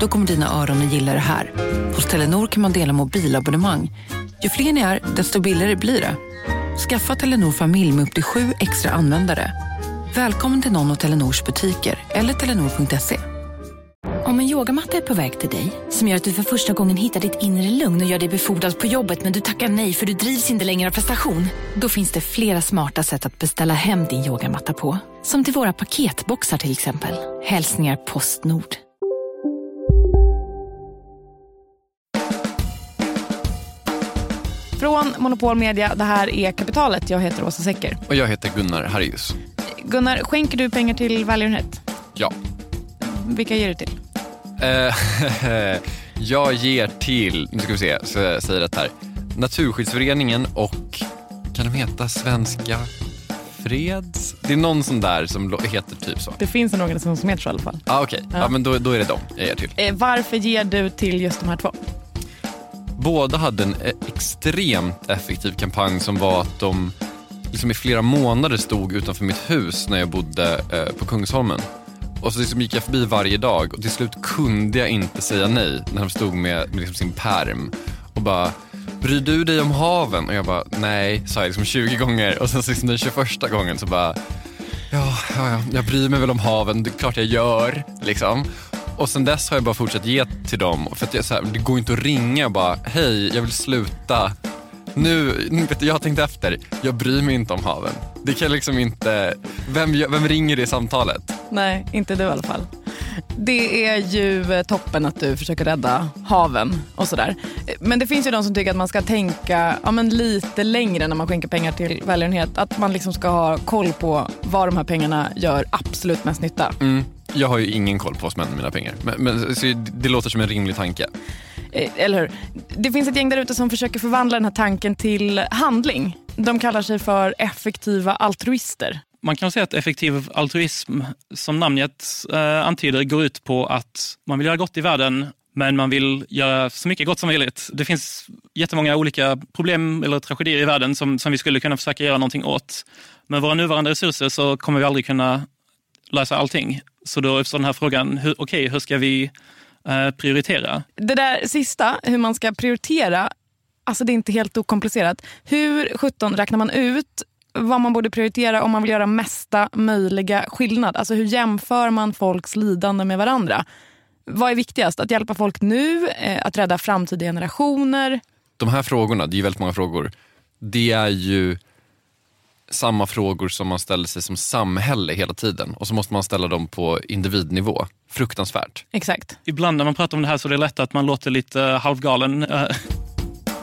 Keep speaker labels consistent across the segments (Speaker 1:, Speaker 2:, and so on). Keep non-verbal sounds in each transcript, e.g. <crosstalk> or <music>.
Speaker 1: Då kommer dina öron att gilla det här. Hos Telenor kan man dela mobilabonnemang. Ju fler ni är, desto billigare blir det. Skaffa Telenor familj med upp till sju extra användare. Välkommen till någon av Telenors butiker eller telenor.se.
Speaker 2: Om en yogamatta är på väg till dig, som gör att du för första gången hittar ditt inre lugn och gör dig befordrad på jobbet men du tackar nej för du drivs inte längre av prestation. Då finns det flera smarta sätt att beställa hem din yogamatta på. Som till våra paketboxar till exempel. Hälsningar Postnord.
Speaker 3: Från Monopol Media, det här är Kapitalet. Jag heter Åsa Secker.
Speaker 4: Och jag heter Gunnar Harrius.
Speaker 3: Gunnar, skänker du pengar till välgörenhet?
Speaker 4: Ja.
Speaker 3: Vilka ger du till?
Speaker 4: Eh, <laughs> jag ger till, nu ska vi se så jag säger rätt här, Naturskyddsföreningen och kan de heta Svenska Freds? Det är någon sån där som heter typ så.
Speaker 3: Det finns en organisation som heter så i alla fall.
Speaker 4: Ah, Okej,
Speaker 3: Ja.
Speaker 4: ja. men då, då är det dem jag ger till.
Speaker 3: Eh, varför ger du till just de här två?
Speaker 4: Båda hade en extremt effektiv kampanj som var att de liksom i flera månader stod utanför mitt hus när jag bodde eh, på Kungsholmen. Och så liksom gick jag förbi varje dag och till slut kunde jag inte säga nej när de stod med, med liksom sin perm och bara Bryr du dig om haven? Och jag bara nej, sa jag liksom 20 gånger och sen liksom den 21 gången så bara Ja, ja, ja, jag bryr mig väl om haven, det är klart jag gör. Liksom. Och sen dess har jag bara fortsatt ge till dem. För att jag, så här, det går inte att ringa och bara, hej, jag vill sluta. Nu, vet du, jag har tänkt efter, jag bryr mig inte om haven. Det kan liksom inte, vem, vem ringer det samtalet?
Speaker 3: Nej, inte du i alla fall. Det är ju eh, toppen att du försöker rädda haven och sådär. Men det finns ju de som tycker att man ska tänka ja, men lite längre när man skänker pengar till välgörenhet. Att man liksom ska ha koll på var de här pengarna gör absolut mest nytta.
Speaker 4: Mm, jag har ju ingen koll på vad som händer med mina pengar. Men, men så det, det låter som en rimlig tanke.
Speaker 3: Eh, Eller hur? Det finns ett gäng där ute som försöker förvandla den här tanken till handling. De kallar sig för effektiva altruister.
Speaker 5: Man kan säga att effektiv altruism, som namnet eh, antyder, går ut på att man vill göra gott i världen, men man vill göra så mycket gott som möjligt. Det finns jättemånga olika problem eller tragedier i världen som, som vi skulle kunna försöka göra någonting åt. Med våra nuvarande resurser så kommer vi aldrig kunna lösa allting. Så då uppstår den här frågan, hur, okej, hur ska vi eh, prioritera?
Speaker 3: Det där sista, hur man ska prioritera, alltså det är inte helt okomplicerat. Hur 17 räknar man ut vad man borde prioritera om man vill göra mesta möjliga skillnad? Alltså hur jämför man folks lidande med varandra? Vad är viktigast? Att hjälpa folk nu? Eh, Att rädda framtida generationer?
Speaker 4: De här frågorna, det är ju väldigt många frågor, det är ju samma frågor som man ställer sig som samhälle hela tiden. Och så måste man ställa dem på individnivå. Fruktansvärt.
Speaker 3: Exakt.
Speaker 5: Ibland när man pratar om det här så är det lätt att man låter lite halvgalen. Eh,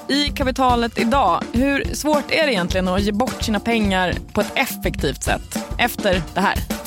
Speaker 3: I kapitalet idag, hur svårt är det egentligen att ge bort sina pengar på ett effektivt sätt? Efter det här.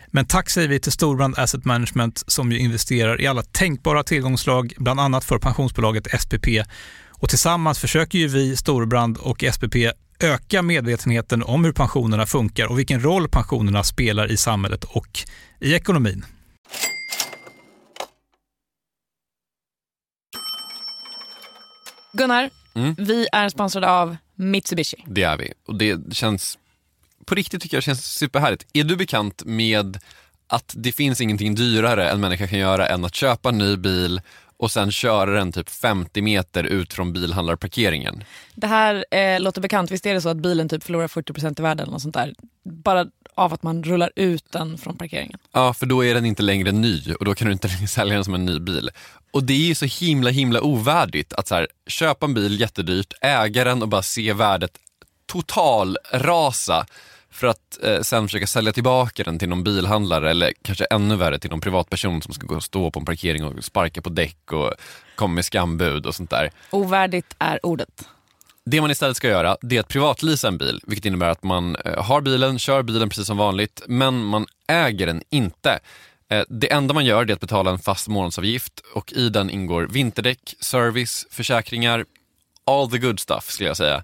Speaker 6: Men tack säger vi till Storbrand Asset Management som ju investerar i alla tänkbara tillgångslag, bland annat för pensionsbolaget SPP. Och tillsammans försöker ju vi, Storbrand och SPP, öka medvetenheten om hur pensionerna funkar och vilken roll pensionerna spelar i samhället och i ekonomin.
Speaker 3: Gunnar,
Speaker 4: Mm.
Speaker 3: vi är sponsrade av Mitsubishi.
Speaker 4: Det är vi. Och det känns, på riktigt tycker jag känns superhärligt. Är du bekant med att det finns ingenting dyrare en människa kan göra än att köpa en ny bil och sen köra den typ 50 meter ut från bilhandlarparkeringen.
Speaker 3: Det här eh, låter bekant. Visst är det så att bilen typ förlorar 40% i världen eller något sånt där? Bara av att man rullar ut den från parkeringen.
Speaker 4: Ja, för då är den inte längre ny och då kan du inte <laughs> sälja den som en ny bil. Och det är ju så himla himla ovärdigt att så här, köpa en bil jättedyrt, äga den och bara se värdet total rasa för att eh, sen försöka sälja tillbaka den till någon bilhandlare eller kanske ännu värre till någon privatperson som ska gå och stå på en parkering och sparka på däck och komma med skambud och sånt där.
Speaker 3: Ovärdigt är ordet.
Speaker 4: Det man istället ska göra det är att privatlisa en bil, vilket innebär att man eh, har bilen, kör bilen precis som vanligt, men man äger den inte. Eh, Det enda man gör är att betala en fast månadsavgift och i den ingår vinterdäck, service, försäkringar, all the good stuff skulle jag säga.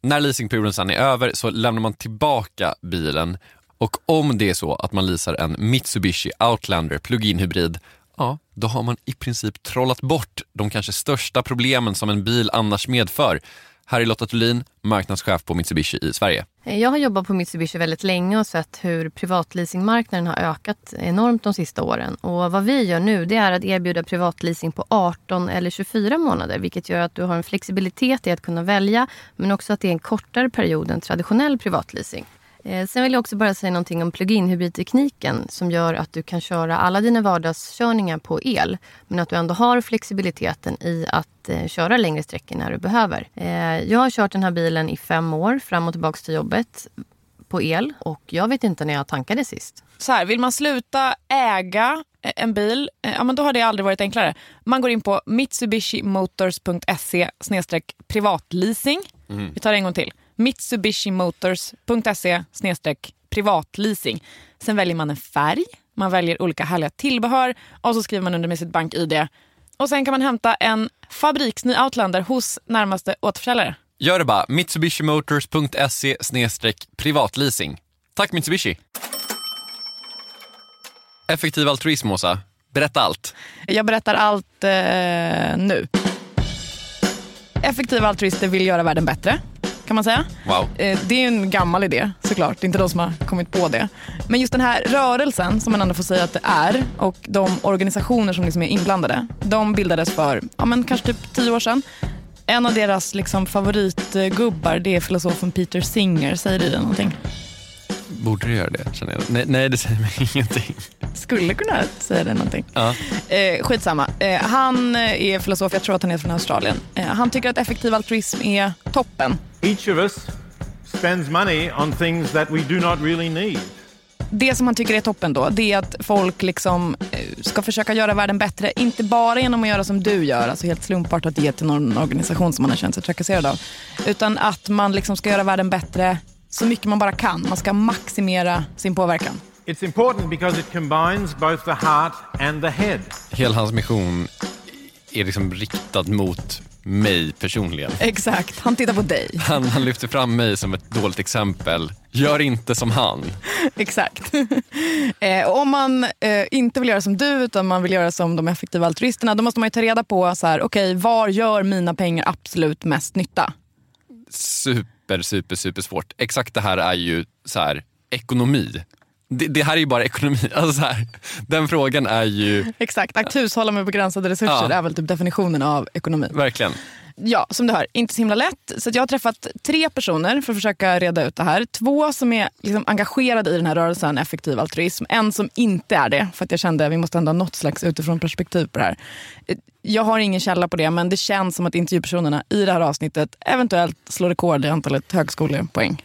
Speaker 4: När leasingperioden sen är över så lämnar man tillbaka bilen och om det är så att man leasar en Mitsubishi Outlander plug-in hybrid, ja, då har man i princip trollat bort de kanske största problemen som en bil annars medför. Här är Lotta Thulin, marknadschef på Mitsubishi i Sverige.
Speaker 7: Eh, jag har jobbat på Mitsubishi väldigt länge och sett hur privatleasingmarknaden har ökat enormt de sista åren. Och vad vi gör nu det är att erbjuda privatleasing på 18 eller 24 månader vilket gör att du har en flexibilitet i att kunna välja men också att det är en kortare period än traditionell privatleasing. Eh, Sen vill jag också bara säga någonting om plug-in hybridtekniken som gör att du kan köra alla dina vardagskörningar på el men att du ändå har flexibiliteten i att eh, köra längre sträckor när du behöver. Eh, jag har kört den här bilen i fem år fram och tillbaka till jobbet på el och jag vet inte när jag tankade sist.
Speaker 3: Så här, vill man sluta äga en bil, ja, men då har det aldrig varit enklare. Man går in på mitsubishimotors.se privatleasing. Vi tar det en gång till. mitsubishimotors.se privatleasing. Sen väljer man en färg, man väljer olika härliga tillbehör och så skriver man under med sitt bank-id. Och sen kan man hämta en fabriksny Outlander hos närmaste återförsäljare.
Speaker 4: Gör det bara, mitsubishimotors.se privatleasing. Tack Mitsubishi! Effektiv altruism, Åsa. Berätta allt.
Speaker 3: Jag berättar allt eh, nu. Effektiva altruister vill göra världen bättre, kan man säga.
Speaker 4: Wow.
Speaker 3: Eh, det är en gammal idé såklart, det är inte de som har kommit på det. Men just den här rörelsen som man ändå får säga att det är och de organisationer som liksom är inblandade, de bildades för ja, men kanske typ tio år sedan. En av deras liksom, favoritgubbar det är filosofen Peter Singer, säger det någonting?
Speaker 4: Borde du göra det, känner jag. Nej, nej det säger mig <laughs> ingenting.
Speaker 3: Skulle kunna säga det någonting.
Speaker 4: Ja.
Speaker 3: Eh, skitsamma. Eh, han är filosof, jag tror att han är från Australien. Eh, han tycker att effektiv altruism är toppen.
Speaker 8: Each of us spends money on things that we do not really need.
Speaker 3: Det som han tycker är toppen då, det är att folk liksom eh, ska försöka göra världen bättre. Inte bara genom att göra som du gör, alltså helt slumpartat ge till någon organisation som man har känt sig trakasserad av. Utan att man liksom ska göra världen bättre så mycket man bara kan. Man ska maximera sin påverkan.
Speaker 8: It's important because it combines both the heart and the head.
Speaker 4: Hela hans mission är liksom riktad mot mig personligen.
Speaker 3: Exakt, han tittar på dig.
Speaker 4: Han, han lyfter fram mig som ett dåligt exempel. Gör inte som han.
Speaker 3: Exakt. eh, om man eh, inte vill göra som du utan man vill göra som de effektiva altruisterna då måste man ju ta reda på så här, okay, var gör mina pengar absolut mest nytta?
Speaker 4: Super, super, super svårt. Exakt det här är ju så här, ekonomi. Det, det här är ju bara ekonomi. <laughs> Alltså så här, den frågan är ju
Speaker 3: Exakt, att hushålla med begränsade resurser
Speaker 4: Ja.
Speaker 3: är väl typ definitionen av ekonomi.
Speaker 4: verkligen.
Speaker 3: Ja, som du hör, inte så himla lätt. Så jag har träffat tre personer för att försöka reda ut det här. Två som är liksom engagerade i den här rörelsen, effektiv altruism. En som inte är det, för att jag kände att vi måste ändå ha något slags utifrån perspektiv på det här. Jag har ingen källa på det, men det känns som att intervjupersonerna i det här avsnittet eventuellt slår rekord i antalet högskolepoäng.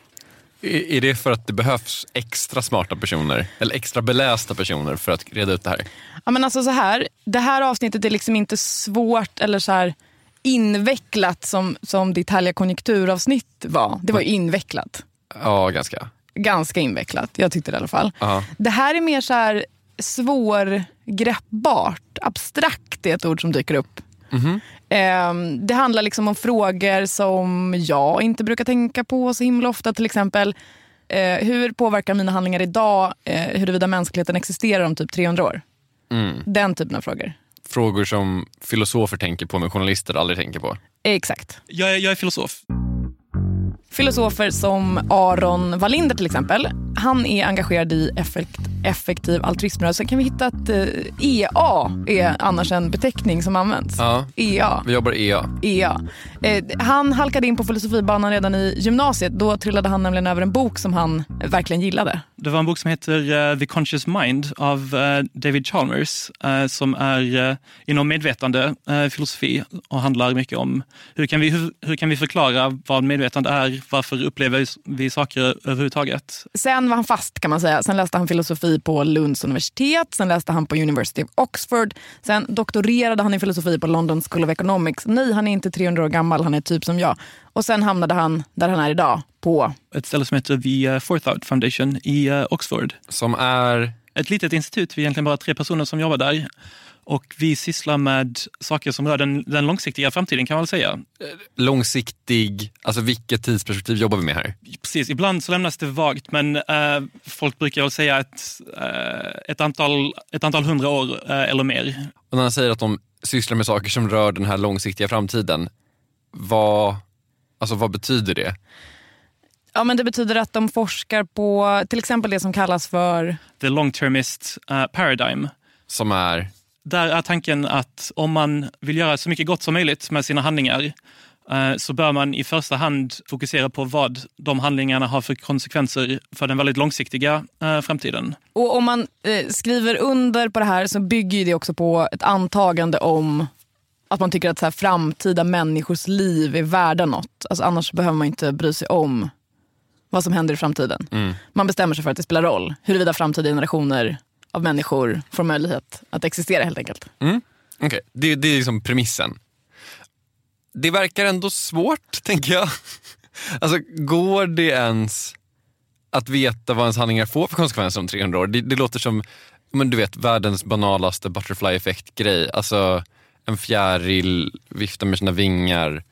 Speaker 4: Är det för att det behövs extra smarta personer eller extra belästa personer för att reda ut det här?
Speaker 3: Ja, men alltså så här, det här avsnittet är liksom inte svårt eller så här, invecklat som, som ditt härliga konjunkturavsnitt var. Det var ju invecklat.
Speaker 4: Ja, ganska.
Speaker 3: Ganska invecklat. Jag tyckte det i alla fall.
Speaker 4: Ja.
Speaker 3: Det här är mer så här svårgreppbart. Abstrakt är ett ord som dyker upp. Ehm, det handlar liksom om frågor som jag inte brukar tänka på så himla ofta. Till exempel, eh, hur påverkar mina handlingar idag eh, huruvida mänskligheten existerar om typ 300 år? Den typen av frågor.
Speaker 4: Frågor som filosofer tänker på men journalister aldrig tänker på.
Speaker 3: Exakt.
Speaker 5: Jag är, jag är filosof.
Speaker 3: Filosofer som Aron Wallinder till exempel, han är engagerad i effekt, effektiv altruismrörelse. Kan vi hitta att eh, EA är annars en beteckning som används?
Speaker 4: Ja.
Speaker 3: EA.
Speaker 4: Vi jobbar EA.
Speaker 3: EA. Eh, han halkade in på filosofibanan redan i gymnasiet. Då trillade han nämligen över en bok som han verkligen gillade.
Speaker 5: Det var en bok som heter eh, The Conscious Mind av David Chalmers som är inom medvetande filosofi och handlar mycket om hur kan, vi, hur, hur kan vi förklara vad medvetande är, varför upplever vi saker överhuvudtaget?
Speaker 3: Sen var han fast kan man säga. Sen läste han filosofi på Lunds universitet. Sen läste han på University of Oxford. Sen doktorerade han i filosofi på London School of Economics. Nej, han är inte 300 år gammal. Han är typ som jag. Och sen hamnade han där han är idag på
Speaker 5: Ett ställe som heter The uh, Forethought Foundation i eh, Oxford.
Speaker 4: Som är...
Speaker 5: Ett litet institut, vi är egentligen bara tre personer som jobbar där. Och vi sysslar med saker som rör den, den långsiktiga framtiden kan man väl säga.
Speaker 4: långsiktig, alltså vilket tidsperspektiv jobbar vi med här?
Speaker 5: Precis, ibland så lämnas det vagt men eh, folk brukar väl säga ett, eh, ett, antal, ett antal hundra år eh, eller mer.
Speaker 4: Och när han säger att de sysslar med saker som rör den här långsiktiga framtiden, vad, alltså vad betyder det?
Speaker 3: Ja, men det betyder att de forskar på till exempel det som kallas för...
Speaker 5: The long-termist eh, paradigm.
Speaker 4: Som är,
Speaker 5: Där är tanken att om man vill göra så mycket gott som möjligt med sina handlingar eh, så bör man i första hand fokusera på vad de handlingarna har för konsekvenser för den väldigt långsiktiga eh, framtiden.
Speaker 3: Och om man eh, skriver under på det här så bygger det också på ett antagande om att man tycker att så här, framtida människors liv är värda något. Alltså, annars behöver man inte bry sig om vad som händer i framtiden. Man bestämmer sig för att det spelar roll huruvida framtida generationer av människor får möjlighet att existera helt enkelt. Mm.
Speaker 4: okej, det, det är liksom premissen. Det verkar ändå svårt, <laughs> tänker jag. Alltså, går det ens att veta vad ens handlingar får för konsekvenser om 300 år? Det, det låter som, men du vet, världens banalaste butterfly effect-grej. Alltså, en fjäril viftar med sina vingar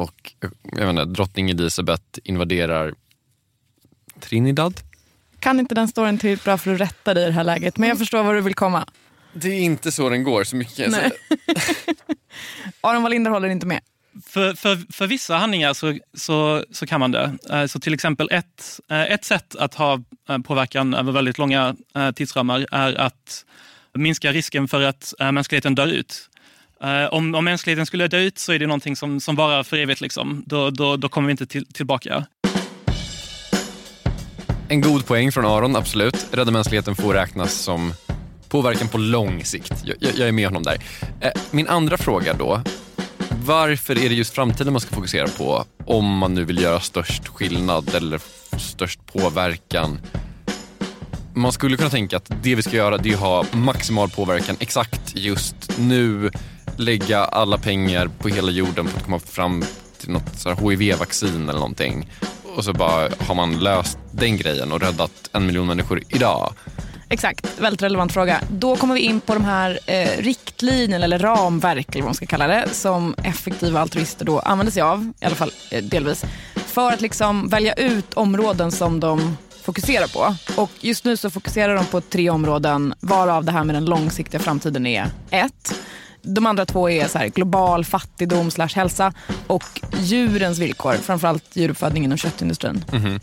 Speaker 4: och jag vet inte, drottning Elizabeth invaderar Trinidad.
Speaker 3: Kan inte den storyn tillräckligt bra för att rätta dig i det här läget, men jag förstår var du vill komma.
Speaker 4: Det är inte så den går, så mycket kan jag
Speaker 3: Nej.
Speaker 4: säga. <laughs>
Speaker 3: Aron Wallinder håller inte med.
Speaker 5: För, för, för vissa handlingar så, så, så kan man det. Eh, Så till exempel ett, eh, ett sätt att ha eh, påverkan över väldigt långa tidsramar är att minska risken för att mänskligheten dör ut. Om, om mänskligheten skulle dö ut så är det någonting som, som varar för evigt. Liksom. Då, då, då kommer vi inte till, tillbaka.
Speaker 4: En god poäng från Aron, absolut. Rädda mänskligheten får räknas som påverkan på lång sikt. Jag, jag, jag är med honom där. Eh, Min andra fråga då. Varför är det just framtiden man ska fokusera på om man nu vill göra störst skillnad eller störst påverkan? Man skulle kunna tänka att det vi ska göra det är att ha maximal påverkan exakt just nu. Lägga alla pengar på hela jorden på att komma fram till något HIV-vaccin eller någonting. Och så bara har man löst den grejen och räddat en miljon människor idag.
Speaker 3: Exakt, väldigt relevant fråga. Då kommer vi in på de här eh, riktlinjerna eller ramverk eller vad man ska kalla det som effektiva altruister då använder sig av, i alla fall eh, delvis, för att liksom välja ut områden som de fokuserar på. Och just nu så fokuserar de på tre områden varav det här med den långsiktiga framtiden är ett. De andra två är så här, global fattigdom slash hälsa och djurens villkor, framförallt djuruppfödningen och köttindustrin.
Speaker 4: Eh,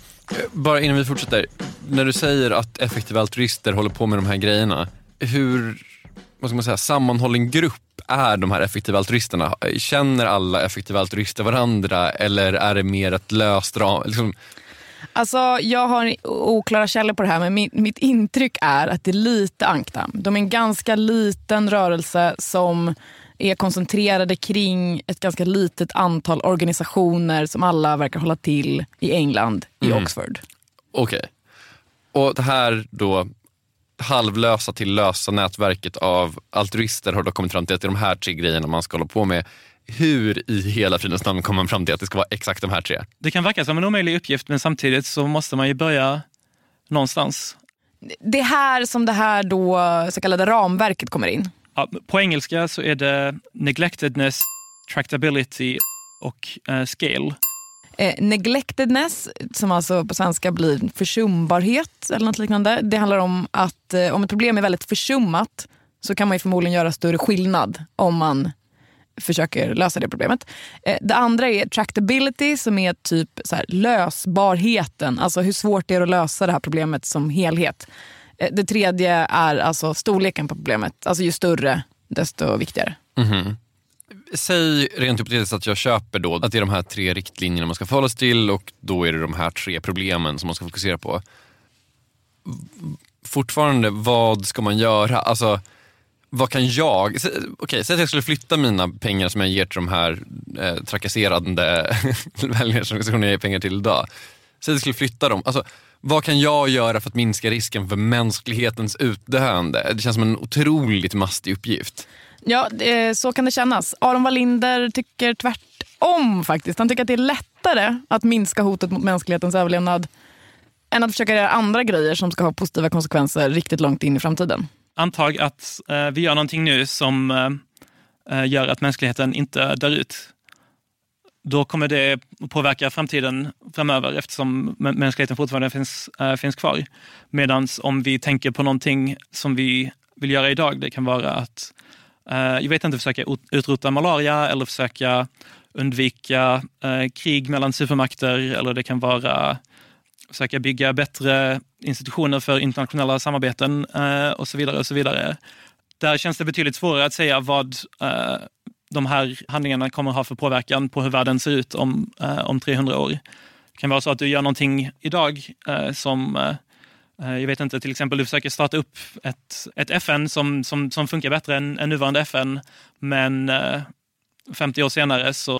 Speaker 4: bara innan vi fortsätter. När du säger att effektiva altruister håller på med de här grejerna. Hur vad ska man säga, sammanhållen grupp är de här effektiva altruisterna? Känner alla effektiva altruister varandra eller är det mer ett löst ram? Liksom,
Speaker 3: Alltså, jag har oklara källor på det här men mitt, mitt intryck är att det är lite ankdamm. De är en ganska liten rörelse som är koncentrerade kring ett ganska litet antal organisationer som alla verkar hålla till i England, i Oxford.
Speaker 4: Okej. Och det här då halvlösa till lösa nätverket av altruister har då kommit fram till att det är de här tre grejerna man ska hålla på med. hur i hela fridens namn kommer man fram till att det ska vara exakt de här tre?
Speaker 5: Det kan verka som en omöjlig uppgift men samtidigt så måste man ju börja någonstans.
Speaker 3: Det är här som det här då så kallade ramverket kommer in.
Speaker 5: På engelska så är det neglectedness, tractability och eh, scale.
Speaker 3: Eh, neglectedness, som alltså på svenska blir försumbarhet eller något liknande. Det handlar om att eh, om ett problem är väldigt försummat så kan man ju förmodligen göra större skillnad om man försöker lösa det problemet. Eh, det andra är tractability som är typ så här, lösbarheten. Alltså hur svårt det är att lösa det här problemet som helhet. Eh, det tredje är alltså storleken på problemet. Alltså ju större desto viktigare.
Speaker 4: Mhm. Säg rent hypotetiskt att jag köper då att det är de här tre riktlinjerna man ska förhålla sig till och då är det de här tre problemen som man ska fokusera på. Fortfarande, vad ska man göra? Alltså, vad kan jag... Okej, okay, säg att jag skulle flytta mina pengar som jag ger till de här eh, trakasserande <laughs> väljarorganisationer jag ger pengar till idag. Säg att jag skulle flytta dem. Alltså, vad kan jag göra för att minska risken för mänsklighetens utdöende? Det känns som en otroligt mastig uppgift.
Speaker 3: Ja, så kan det kännas. Aron Wallinder tycker tvärtom faktiskt. Han tycker att det är lättare att minska hotet mot mänsklighetens överlevnad än att försöka göra andra grejer som ska ha positiva konsekvenser riktigt långt in i framtiden.
Speaker 5: Antag att eh, vi gör någonting nu som eh, gör att mänskligheten inte dör ut. Då kommer det påverka framtiden framöver eftersom mänskligheten fortfarande finns, äh, finns kvar. Medan om vi tänker på någonting som vi vill göra idag, det kan vara att äh, jag vet inte, försöka utrota malaria eller försöka undvika äh, krig mellan supermakter eller det kan vara försöka bygga bättre institutioner för internationella samarbeten och så vidare. och så vidare. Där känns det betydligt svårare att säga vad de här handlingarna kommer ha för påverkan på hur världen ser ut om, eh, om 300 år. Det kan vara så att du gör någonting idag eh, som Eh, jag vet inte, till exempel du försöker starta upp ett, ett FN som, som, som funkar bättre än, än nuvarande FN, men eh, 50 år senare så...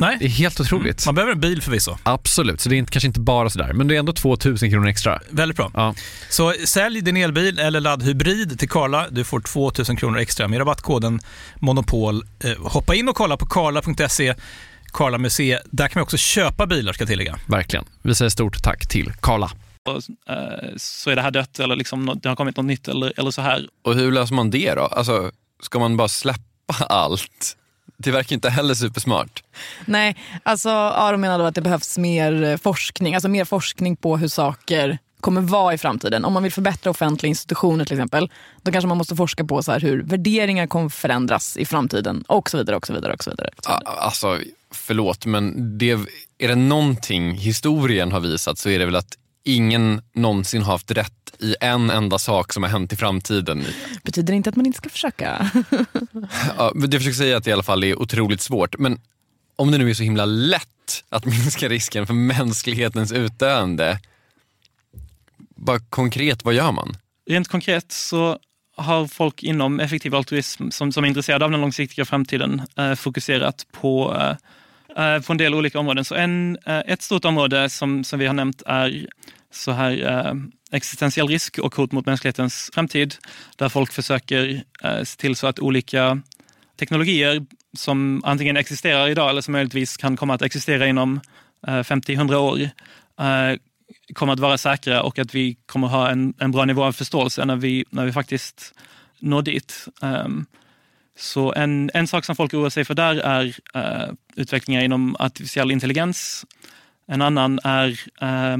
Speaker 6: Nej.
Speaker 4: Det är helt otroligt.
Speaker 6: Man behöver en bil förvisso.
Speaker 4: Absolut, så det är inte, kanske inte bara sådär, men det är ändå 2000 kronor extra.
Speaker 6: Väldigt bra.
Speaker 4: Ja.
Speaker 6: Så sälj din elbil eller laddhybrid till Karla. Du får 2000 kronor extra med rabattkoden Monopol. Eh, hoppa in och kolla på karla.se, Karla Museet. Där kan man också köpa bilar ska jag tillägga.
Speaker 4: Verkligen. Vi säger stort tack till Karla.
Speaker 5: Eh, så är det här dött eller liksom, det har kommit något nytt eller, eller så här.
Speaker 4: Och hur löser man det då? Alltså, ska man bara släppa <laughs> allt? Det verkar inte heller supersmart.
Speaker 3: Nej, alltså Aron menar då att det behövs mer eh, forskning, alltså mer forskning på hur saker kommer vara i framtiden. Om man vill förbättra offentliga institutioner till exempel, då kanske man måste forska på så här hur värderingar kommer förändras i framtiden och så vidare. och så vidare, och så vidare. Och så vidare.
Speaker 4: Alltså, förlåt, men det, är det någonting historien har visat så är det väl att ingen någonsin har haft rätt i en enda sak som har hänt i framtiden.
Speaker 3: Betyder inte att man inte ska försöka. <laughs>
Speaker 4: Ja, det jag försöker säga att det i alla fall är otroligt svårt. Men om det nu är så himla lätt att <laughs> minska risken för mänsklighetens utdöende, bara konkret, vad gör man?
Speaker 5: Rent konkret så har folk inom effektiv altruism som, som är intresserade av den långsiktiga framtiden eh, fokuserat på, eh, Eh, på en del olika områden. Så en, eh, ett stort område som, som vi har nämnt är så här eh, existentiell risk och hot mot mänsklighetens framtid. Där folk försöker se till så att olika teknologier som antingen existerar idag eller som möjligtvis kan komma att existera inom 50-100 år kommer att vara säkra och att vi kommer ha en, en bra nivå av förståelse när vi, när vi faktiskt når dit. Ehm, så en, en sak som folk oroar sig för där är eh, uh, utvecklingar inom artificiell intelligens. En annan är eh,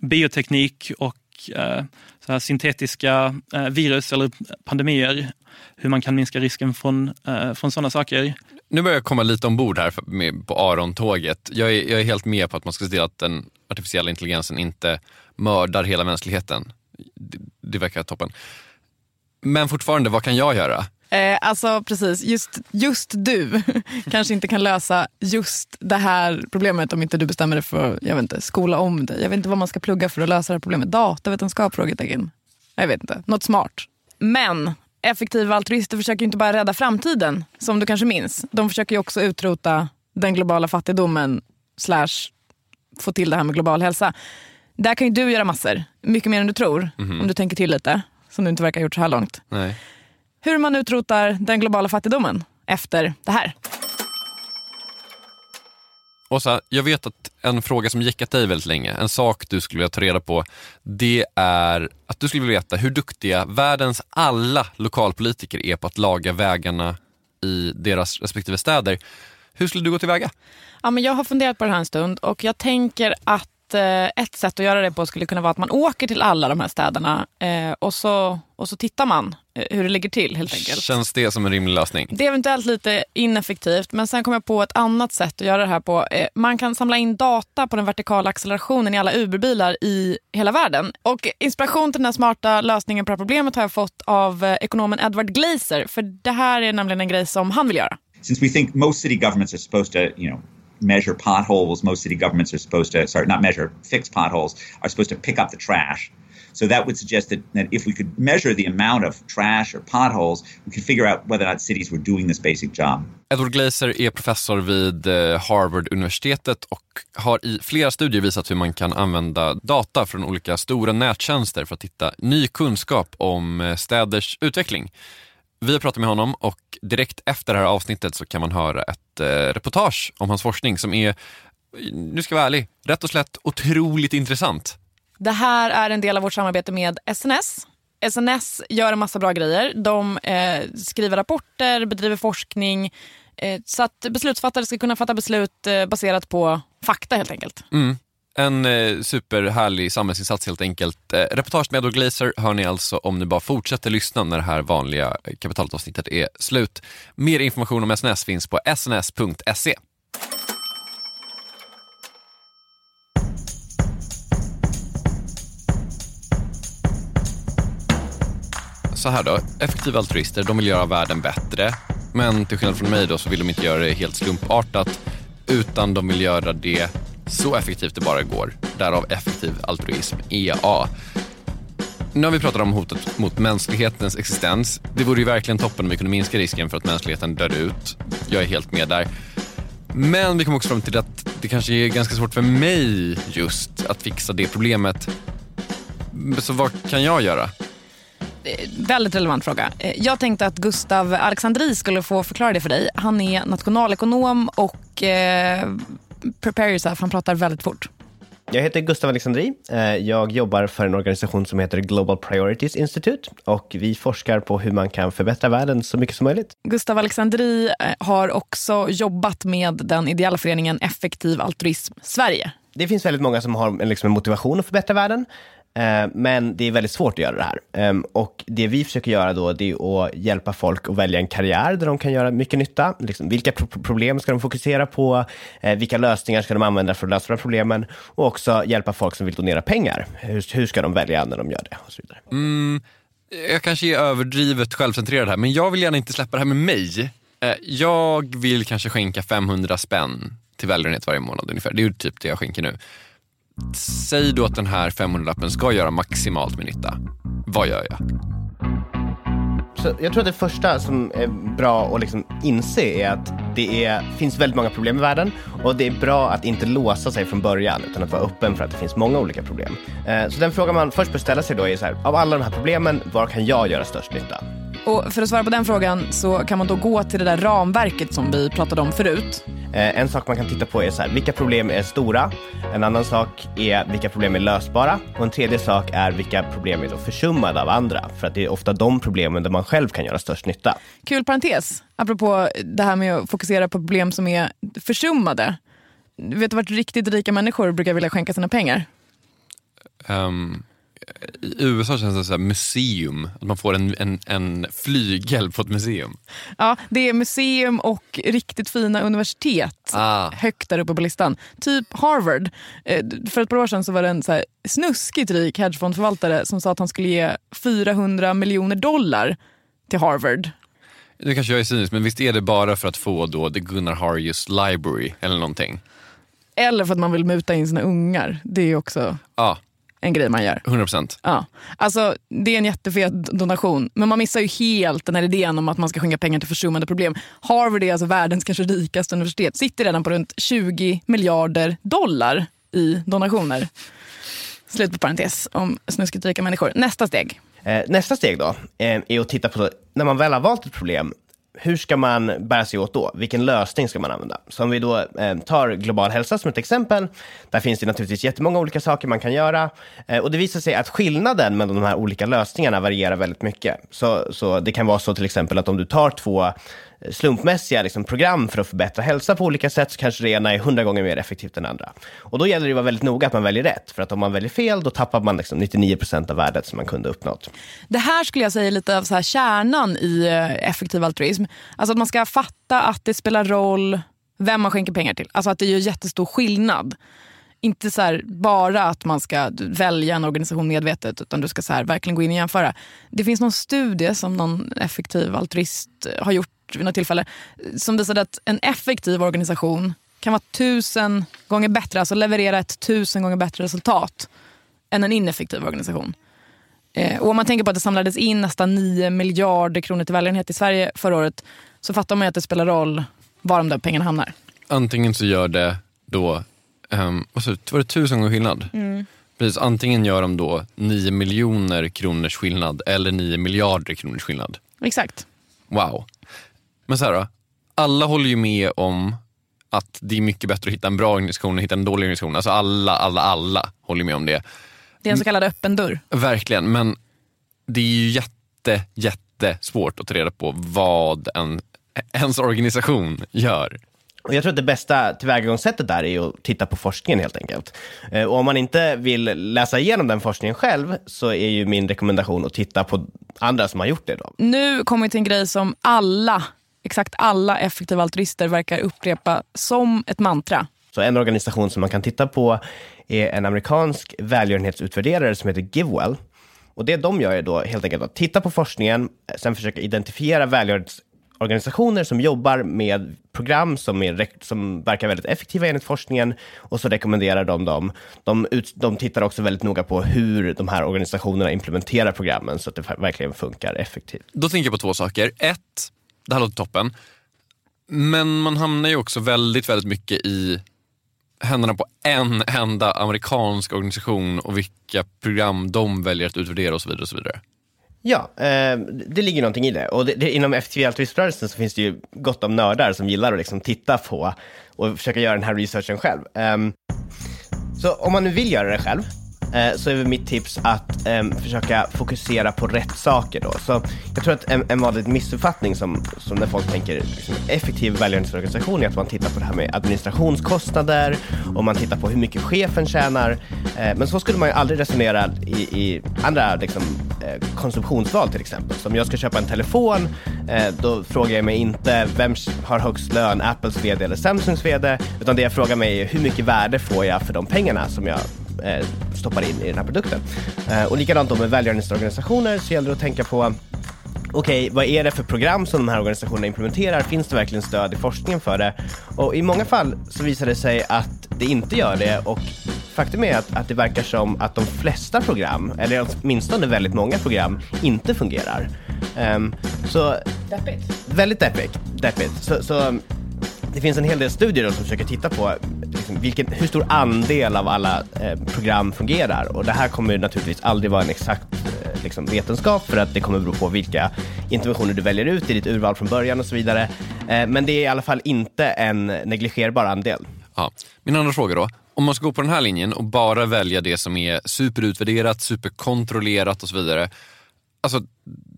Speaker 5: bioteknik och eh, så här syntetiska eh, virus eller pandemier. Hur man kan minska risken från, eh, från sådana saker.
Speaker 4: Nu börjar jag komma lite ombord här med, på Aron-tåget. Jag är, jag är helt med på att man ska se till att den artificiella intelligensen inte mördar hela mänskligheten. Det, det verkar toppen. Men fortfarande, vad kan jag göra?
Speaker 3: Eh, alltså precis, just, just du <laughs> kanske inte kan lösa just det här problemet om inte du bestämmer dig för jag vet inte, skola om dig. Jag vet inte vad man ska plugga för att lösa det här problemet. Datavetenskap? Frågetecken. Jag vet inte, något smart. Men effektiva altruister försöker ju inte bara rädda framtiden, som du kanske minns. De försöker ju också utrota den globala fattigdomen slash få till det här med global hälsa. Där kan ju du göra massor, mycket mer än du tror, om du tänker till lite, som du inte verkar ha gjort så här långt
Speaker 4: Nej.
Speaker 3: Hur man utrotar den globala fattigdomen efter det här.
Speaker 4: Åsa, jag vet att en fråga som gickat dig väldigt länge, en sak du skulle vilja ta reda på, det är att du skulle vilja veta hur duktiga världens alla lokalpolitiker är på att laga vägarna i deras respektive städer. Hur skulle du gå tillväga?
Speaker 3: Ja, men jag har funderat på det här en stund och jag tänker att eh, ett sätt att göra det på skulle kunna vara att man åker till alla de här städerna eh, och, så, och så tittar man eh, hur det ligger till helt enkelt.
Speaker 4: Känns det som en rimlig lösning?
Speaker 3: Det är eventuellt lite ineffektivt, men sen kom jag på ett annat sätt att göra det här på. Eh, Man kan samla in data på den vertikala accelerationen i alla Uber-bilar i hela världen. Och inspiration till den här smarta lösningen på det här problemet har jag fått av eh, ekonomen Edward Glaser. För det här är nämligen en grej som han vill göra.
Speaker 9: since we think most city governments are supposed to, you know, measure potholes, most city governments are supposed to, sorry, not measure, fix potholes, are supposed to pick up the trash. So that would suggest that, that if we could measure the amount of trash or potholes, we could figure out whether or not cities were doing this basic job.
Speaker 4: Edward Glaser är professor vid eh, Harvard-universitetet och har i flera studier visat hur man kan använda data från olika stora nättjänster för att hitta ny kunskap om eh, städers utveckling. Vi har pratat med honom och direkt efter det här avsnittet så kan man höra ett eh, reportage om hans forskning som är, nu ska jag vara ärlig, rätt och slätt otroligt intressant.
Speaker 3: Det här är en del av vårt samarbete med SNS. SNS gör en massa bra grejer. De eh, skriver rapporter, bedriver forskning eh, så att beslutsfattare ska kunna fatta beslut eh, baserat på fakta helt enkelt.
Speaker 4: Mm. En eh, superhärlig samhällsinsats helt enkelt. Eh, reportage med Edward Glaser hör ni alltså om ni bara fortsätter lyssna när det här vanliga eh, kapitalavsnittet är slut. Mer information om SNS finns på sns.se. Så här då, effektiva altruister de vill göra världen bättre. Men till skillnad från mig då så vill de inte göra det helt slumpartat utan de vill göra det så effektivt det bara går. Därav effektiv altruism, EA. Nu har vi pratat om hotet mot mänsklighetens existens. Det vore ju verkligen toppen om vi kunde minska risken för att mänskligheten dör ut. Jag är helt med där. Men vi kom också fram till att det kanske är ganska svårt för mig just att fixa det problemet. Så vad kan jag göra?
Speaker 3: Eh, väldigt relevant fråga. Eh, jag tänkte att Gustav Alexandri skulle få förklara det för dig. Han är nationalekonom och eh, prepare yourself, han pratar väldigt fort.
Speaker 10: Jag heter Gustav Alexandri. Eh, jag jobbar för en organisation som heter Global Priorities Institute och vi forskar på hur man kan förbättra världen så mycket som möjligt.
Speaker 3: Gustav Alexandri eh, har också jobbat med den ideella föreningen Effektiv Altruism Sverige.
Speaker 10: Det finns väldigt många som har en, liksom, en motivation att förbättra världen. Eh, men det är väldigt svårt att göra det här. Ehm, och det vi försöker göra då, det är att hjälpa folk att välja en karriär där de kan göra mycket nytta. Liksom, vilka problem ska de fokusera på? Eh, vilka lösningar ska de använda för att lösa de här problemen? Och också hjälpa folk som vill donera pengar. Hur, hur ska de välja när de gör det? Och så vidare.
Speaker 4: Mm, jag kanske är överdrivet självcentrerad här, men jag vill gärna inte släppa det här med mig. Eh, jag vill kanske skänka 500 spänn till välgörenhet varje månad ungefär. Det är ju typ det jag skänker nu. Säg då att den här 500-lappen ska göra maximalt med nytta. Vad gör jag?
Speaker 10: Så jag tror att det första som är bra att liksom inse är att det är, finns väldigt många problem i världen och det är bra att inte låsa sig från början utan att vara öppen för att det finns många olika problem. Eh, så den frågan man först bör ställa sig då är så här, av alla de här problemen, var kan jag göra störst nytta?
Speaker 3: Och för att svara på den frågan så kan man då gå till det där ramverket som vi pratade om förut.
Speaker 10: Eh, en sak man kan titta på är så här, vilka problem är stora? En annan sak är vilka problem är lösbara? Och en tredje sak är vilka problem är då försummade av andra? För att det är ofta de problemen där man själv kan göra störst nytta.
Speaker 3: Kul parentes, apropå det här med att fokusera på problem som är försummade. Vet du vart riktigt rika människor brukar vilja skänka sina pengar?
Speaker 4: Um, i USA känns det som museum, att man får en, en, en flygel på ett museum.
Speaker 3: Ja, det är museum och riktigt fina universitet ah. högt där uppe på listan. Typ Harvard. Eh, för ett par år sedan så var det en så här snuskigt rik hedgefondförvaltare som sa att han skulle ge 400 miljoner dollar till Harvard.
Speaker 4: Nu kanske jag är cynisk, men visst är det bara för att få då The Gunnar Harjus Library eller någonting?
Speaker 3: Eller för att man vill muta in sina ungar. Det är också...
Speaker 4: Ja
Speaker 3: en grej man gör.
Speaker 4: 100 procent.
Speaker 3: Ja. Alltså, det är en jättefet donation, men man missar ju helt den här idén om att man ska skänka pengar till försummade problem. Harvard är alltså världens kanske rikaste universitet, sitter redan på runt 20 miljarder dollar i donationer. Slut på parentes om snuskigt rika människor. Nästa steg.
Speaker 10: Eh, nästa steg då eh, är att titta på, när man väl har valt ett problem, hur ska man bära sig åt då? Vilken lösning ska man använda? Så om vi då eh, tar global hälsa som ett exempel, där finns det naturligtvis jättemånga olika saker man kan göra. Eh, och det visar sig att skillnaden mellan de här olika lösningarna varierar väldigt mycket. Så, så det kan vara så till exempel att om du tar två slumpmässiga liksom, program för att förbättra hälsa på olika sätt så kanske det ena är hundra gånger mer effektivt än andra. Och då gäller det att vara väldigt noga att man väljer rätt, för att om man väljer fel då tappar man liksom 99 procent av värdet som man kunde uppnått.
Speaker 3: Det här skulle jag säga är lite av så här kärnan i eh, effektiv altruism. Alltså att man ska fatta att det spelar roll vem man skänker pengar till. Alltså att det gör jättestor skillnad. Inte så bara att man ska välja en organisation medvetet utan du ska så verkligen gå in och jämföra. Det finns någon studie som någon effektiv altruist har gjort vid något tillfälle som visade att en effektiv organisation kan vara tusen gånger bättre, alltså leverera ett tusen gånger bättre resultat än en ineffektiv organisation. Eh, och om man tänker på att det samlades in nästan 9 miljarder kronor till välgörenhet i Sverige förra året så fattar man att det spelar roll var de där pengarna hamnar.
Speaker 4: Antingen så gör det då, um, sa var det tusen gånger skillnad? Mm. Precis, antingen gör de då 9 miljoner kronors skillnad eller 9 miljarder kronors skillnad.
Speaker 3: Exakt.
Speaker 4: Wow. Men så här då, alla håller ju med om att det är mycket bättre att hitta en bra organisation än hitta en dålig organisation. Alltså alla, alla, alla håller med om det.
Speaker 3: Det är en så kallad öppen dörr.
Speaker 4: Verkligen, men det är ju jätte, jättesvårt att ta reda på vad en, ens organisation gör.
Speaker 10: Och jag tror att det bästa tillvägagångssättet där är att titta på forskningen helt enkelt. Eh, och om man inte vill läsa igenom den forskningen själv så är ju min rekommendation att titta på andra som har gjort det. Då.
Speaker 3: Nu kommer vi till en grej som alla exakt alla effektiva altruister verkar upprepa som ett mantra.
Speaker 10: Så en organisation som man kan titta på är en amerikansk välgörenhetsutvärderare som heter Givewell. Och det de gör är då helt enkelt att titta på forskningen, sen försöka identifiera välgörenhets organisationer som jobbar med program som, är, som verkar väldigt effektiva enligt forskningen och så rekommenderar de dem. De, ut, de tittar också väldigt noga på hur de här organisationerna implementerar programmen så att det verkligen funkar effektivt.
Speaker 4: Då tänker jag på två saker. Ett, det här låter toppen. Men man hamnar ju också väldigt, väldigt mycket i händerna på en enda amerikansk organisation och vilka program de väljer att utvärdera och så vidare. Och så vidare.
Speaker 10: Ja, eh, det ligger någonting i det. Och det, det, inom FTV altruiströrelsen så finns det ju gott om nördar som gillar att liksom titta på och försöka göra den här researchen själv. Eh, så om man nu vill göra det själv, Eh, så är väl mitt tips att eh, försöka fokusera på rätt saker då. Så jag tror att en, en vanlig missuppfattning som, som när folk tänker liksom, effektiv välgörenhetsorganisation är att man tittar på det här med administrationskostnader och man tittar på hur mycket chefen tjänar. Eh, men så skulle man ju aldrig resonera i, i andra liksom, eh, konsumtionsval till exempel. Så om jag ska köpa en telefon, eh, då frågar jag mig inte vem har högst lön, Apples VD eller Samsungs VD, utan det jag frågar mig är hur mycket värde får jag för de pengarna som jag stoppar in i den här produkten. Eh, och likadant då med välgörenhetsorganisationer så gäller det att tänka på okej, okay, vad är det för program som de här organisationerna implementerar? Finns det verkligen stöd i forskningen för det? Och i många fall så visar det sig att det inte gör det och faktum är att, att det verkar som att de flesta program, eller åtminstone väldigt många program, inte fungerar. Um, så,
Speaker 3: deppigt.
Speaker 10: Väldigt deppigt. deppigt. Så, så det finns en hel del studier som försöker titta på liksom, vilken, hur stor andel av alla eh, program fungerar. Och det här kommer naturligtvis aldrig vara en exakt eh, liksom, vetenskap för att det kommer bero på vilka interventioner du väljer ut i ditt urval från början och så vidare. Eh, men det är i alla fall inte en negligerbar andel.
Speaker 4: Ja. Min andra fråga då. Om man ska gå på den här linjen och bara välja det som är superutvärderat, superkontrollerat och så vidare. Alltså,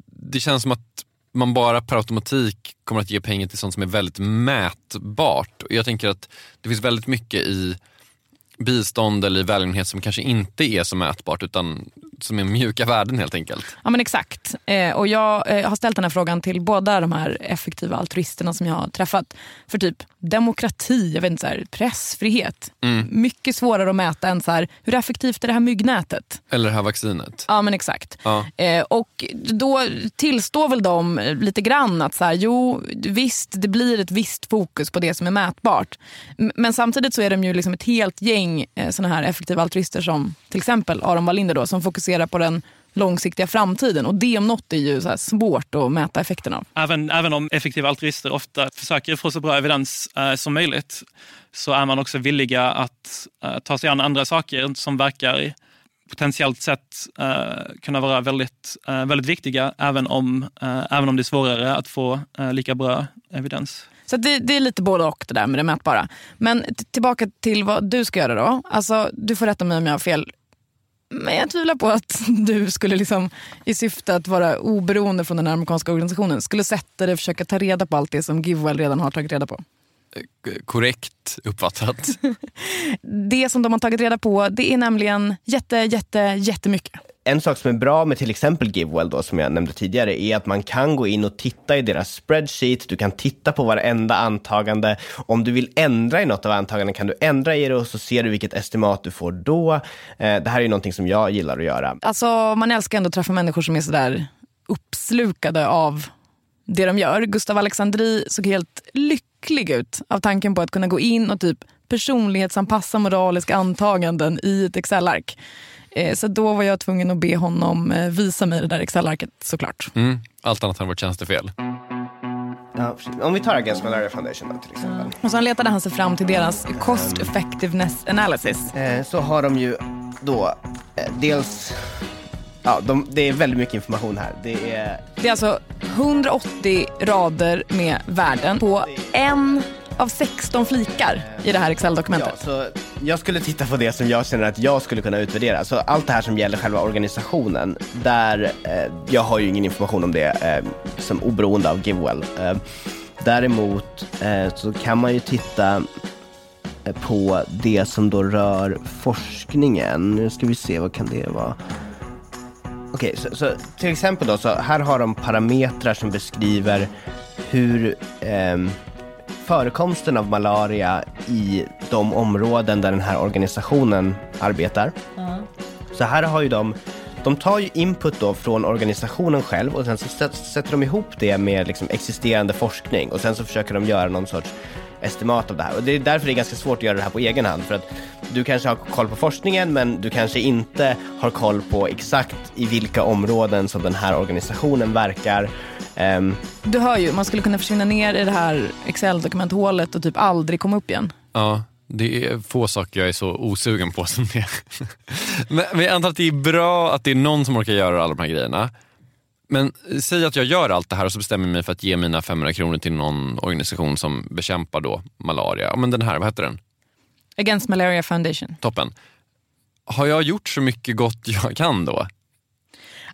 Speaker 4: det känns som att man bara per automatik kommer att ge pengar till sånt som är väldigt mätbart. Och jag tänker att det finns väldigt mycket i bistånd eller i välgörenhet som kanske inte är så mätbart utan som är mjuka värden helt enkelt.
Speaker 3: Ja men exakt. Eh, och jag eh, har ställt den här frågan till båda de här effektiva altruisterna som jag har träffat. För typ demokrati, jag vet inte, så här, pressfrihet. Mm. Mycket svårare att mäta än så här, hur effektivt är det här myggnätet?
Speaker 4: Eller det här vaccinet.
Speaker 3: Ja men exakt. Ja. Eh, och då tillstår väl de lite grann att så här, jo visst det blir ett visst fokus på det som är mätbart. Men samtidigt så är de ju liksom ett helt gäng eh, såna här effektiva altruister som till exempel Aron Wallinder då, som fokuserar fokusera på den långsiktiga framtiden. Och det om något är ju så svårt att mäta effekten av.
Speaker 5: Även, även om effektiva altruister ofta försöker få så bra evidens eh, som möjligt så är man också villiga att eh, ta sig an andra saker som verkar potentiellt sett eh, kunna vara väldigt, eh, väldigt viktiga även om, eh, även om det är svårare att få eh, lika bra evidens.
Speaker 3: Så det, det, är lite både och det där med det mätbara. Men tillbaka till vad du ska göra då. Alltså, du får rätta mig om jag har fel. Men jag tvivlar på att <laughs> du skulle liksom, i syfte att vara oberoende från den amerikanska organisationen skulle sätta dig och försöka ta reda på allt det som Givewell redan har tagit reda på.
Speaker 4: Korrekt uppfattat. <laughs>
Speaker 3: det som de har tagit reda på det är nämligen jätte, jätte, jättemycket
Speaker 10: en sak som är bra med till exempel Givewell då, som jag nämnde tidigare, är att man kan gå in och titta i deras spreadsheet. Du kan titta på varenda antagande. Om du vill ändra i något av antagandena kan du ändra i det och så ser du vilket estimat du får då. Eh, det här är ju någonting som jag gillar att göra.
Speaker 3: Alltså, man älskar ändå att träffa människor som är sådär uppslukade av det de gör. Gustav Alexandri såg helt lycklig ut av tanken på att kunna gå in och typ personlighetsanpassa moraliska antaganden i ett Excel-ark. Eh, så då var jag tvungen att be honom eh, visa mig det där Excel-arket såklart.
Speaker 4: Mm. Allt annat hade varit tjänstefel.
Speaker 10: Ja, om vi tar Against Malaria Foundation då, till exempel. Mm.
Speaker 3: Och sen letade han sig fram till deras Cost Effectiveness Analysis.
Speaker 10: Eh, så har de ju då dels Ja, de, det är väldigt mycket information här. Det är...
Speaker 3: det är alltså 180 rader med värden på en av 16 flikar i det här Excel-dokumentet.
Speaker 10: Ja, så jag skulle titta på det som jag känner att jag skulle kunna utvärdera. Så allt det här som gäller själva organisationen, där eh, jag har ju ingen information om det eh, som oberoende av Givewell. Eh, däremot eh, så kan man ju titta eh, på det som då rör forskningen. Nu ska vi se, vad kan det vara? Okej, okay, så, så, till exempel då, så här har de parametrar som beskriver hur eh, förekomsten av malaria i de områden där den här organisationen arbetar. Mm. Så här har ju de de tar ju input då från organisationen själv och sen så sätter de ihop det med liksom existerande forskning och sen så försöker de göra någon sorts estimat av det här. Och det är därför det är ganska svårt att göra det här på egen hand. För att du kanske har koll på forskningen men du kanske inte har koll på exakt i vilka områden som den här organisationen verkar. Um,
Speaker 3: du hör ju, man skulle kunna försvinna ner i det här Excel-dokumenthålet och typ aldrig komma upp igen.
Speaker 4: Ja, det är få saker jag är så osugen på som det. <laughs> men, men jag antar att det är bra att det är någon som orkar göra alla de här grejerna. Men säg att jag gör allt det här och så bestämmer jag mig för att ge mina 500 kronor till någon organisation som bekämpar då malaria. Ja, men den här, vad heter den?
Speaker 3: Against Malaria Foundation.
Speaker 4: Toppen. Har jag gjort så mycket gott jag kan då?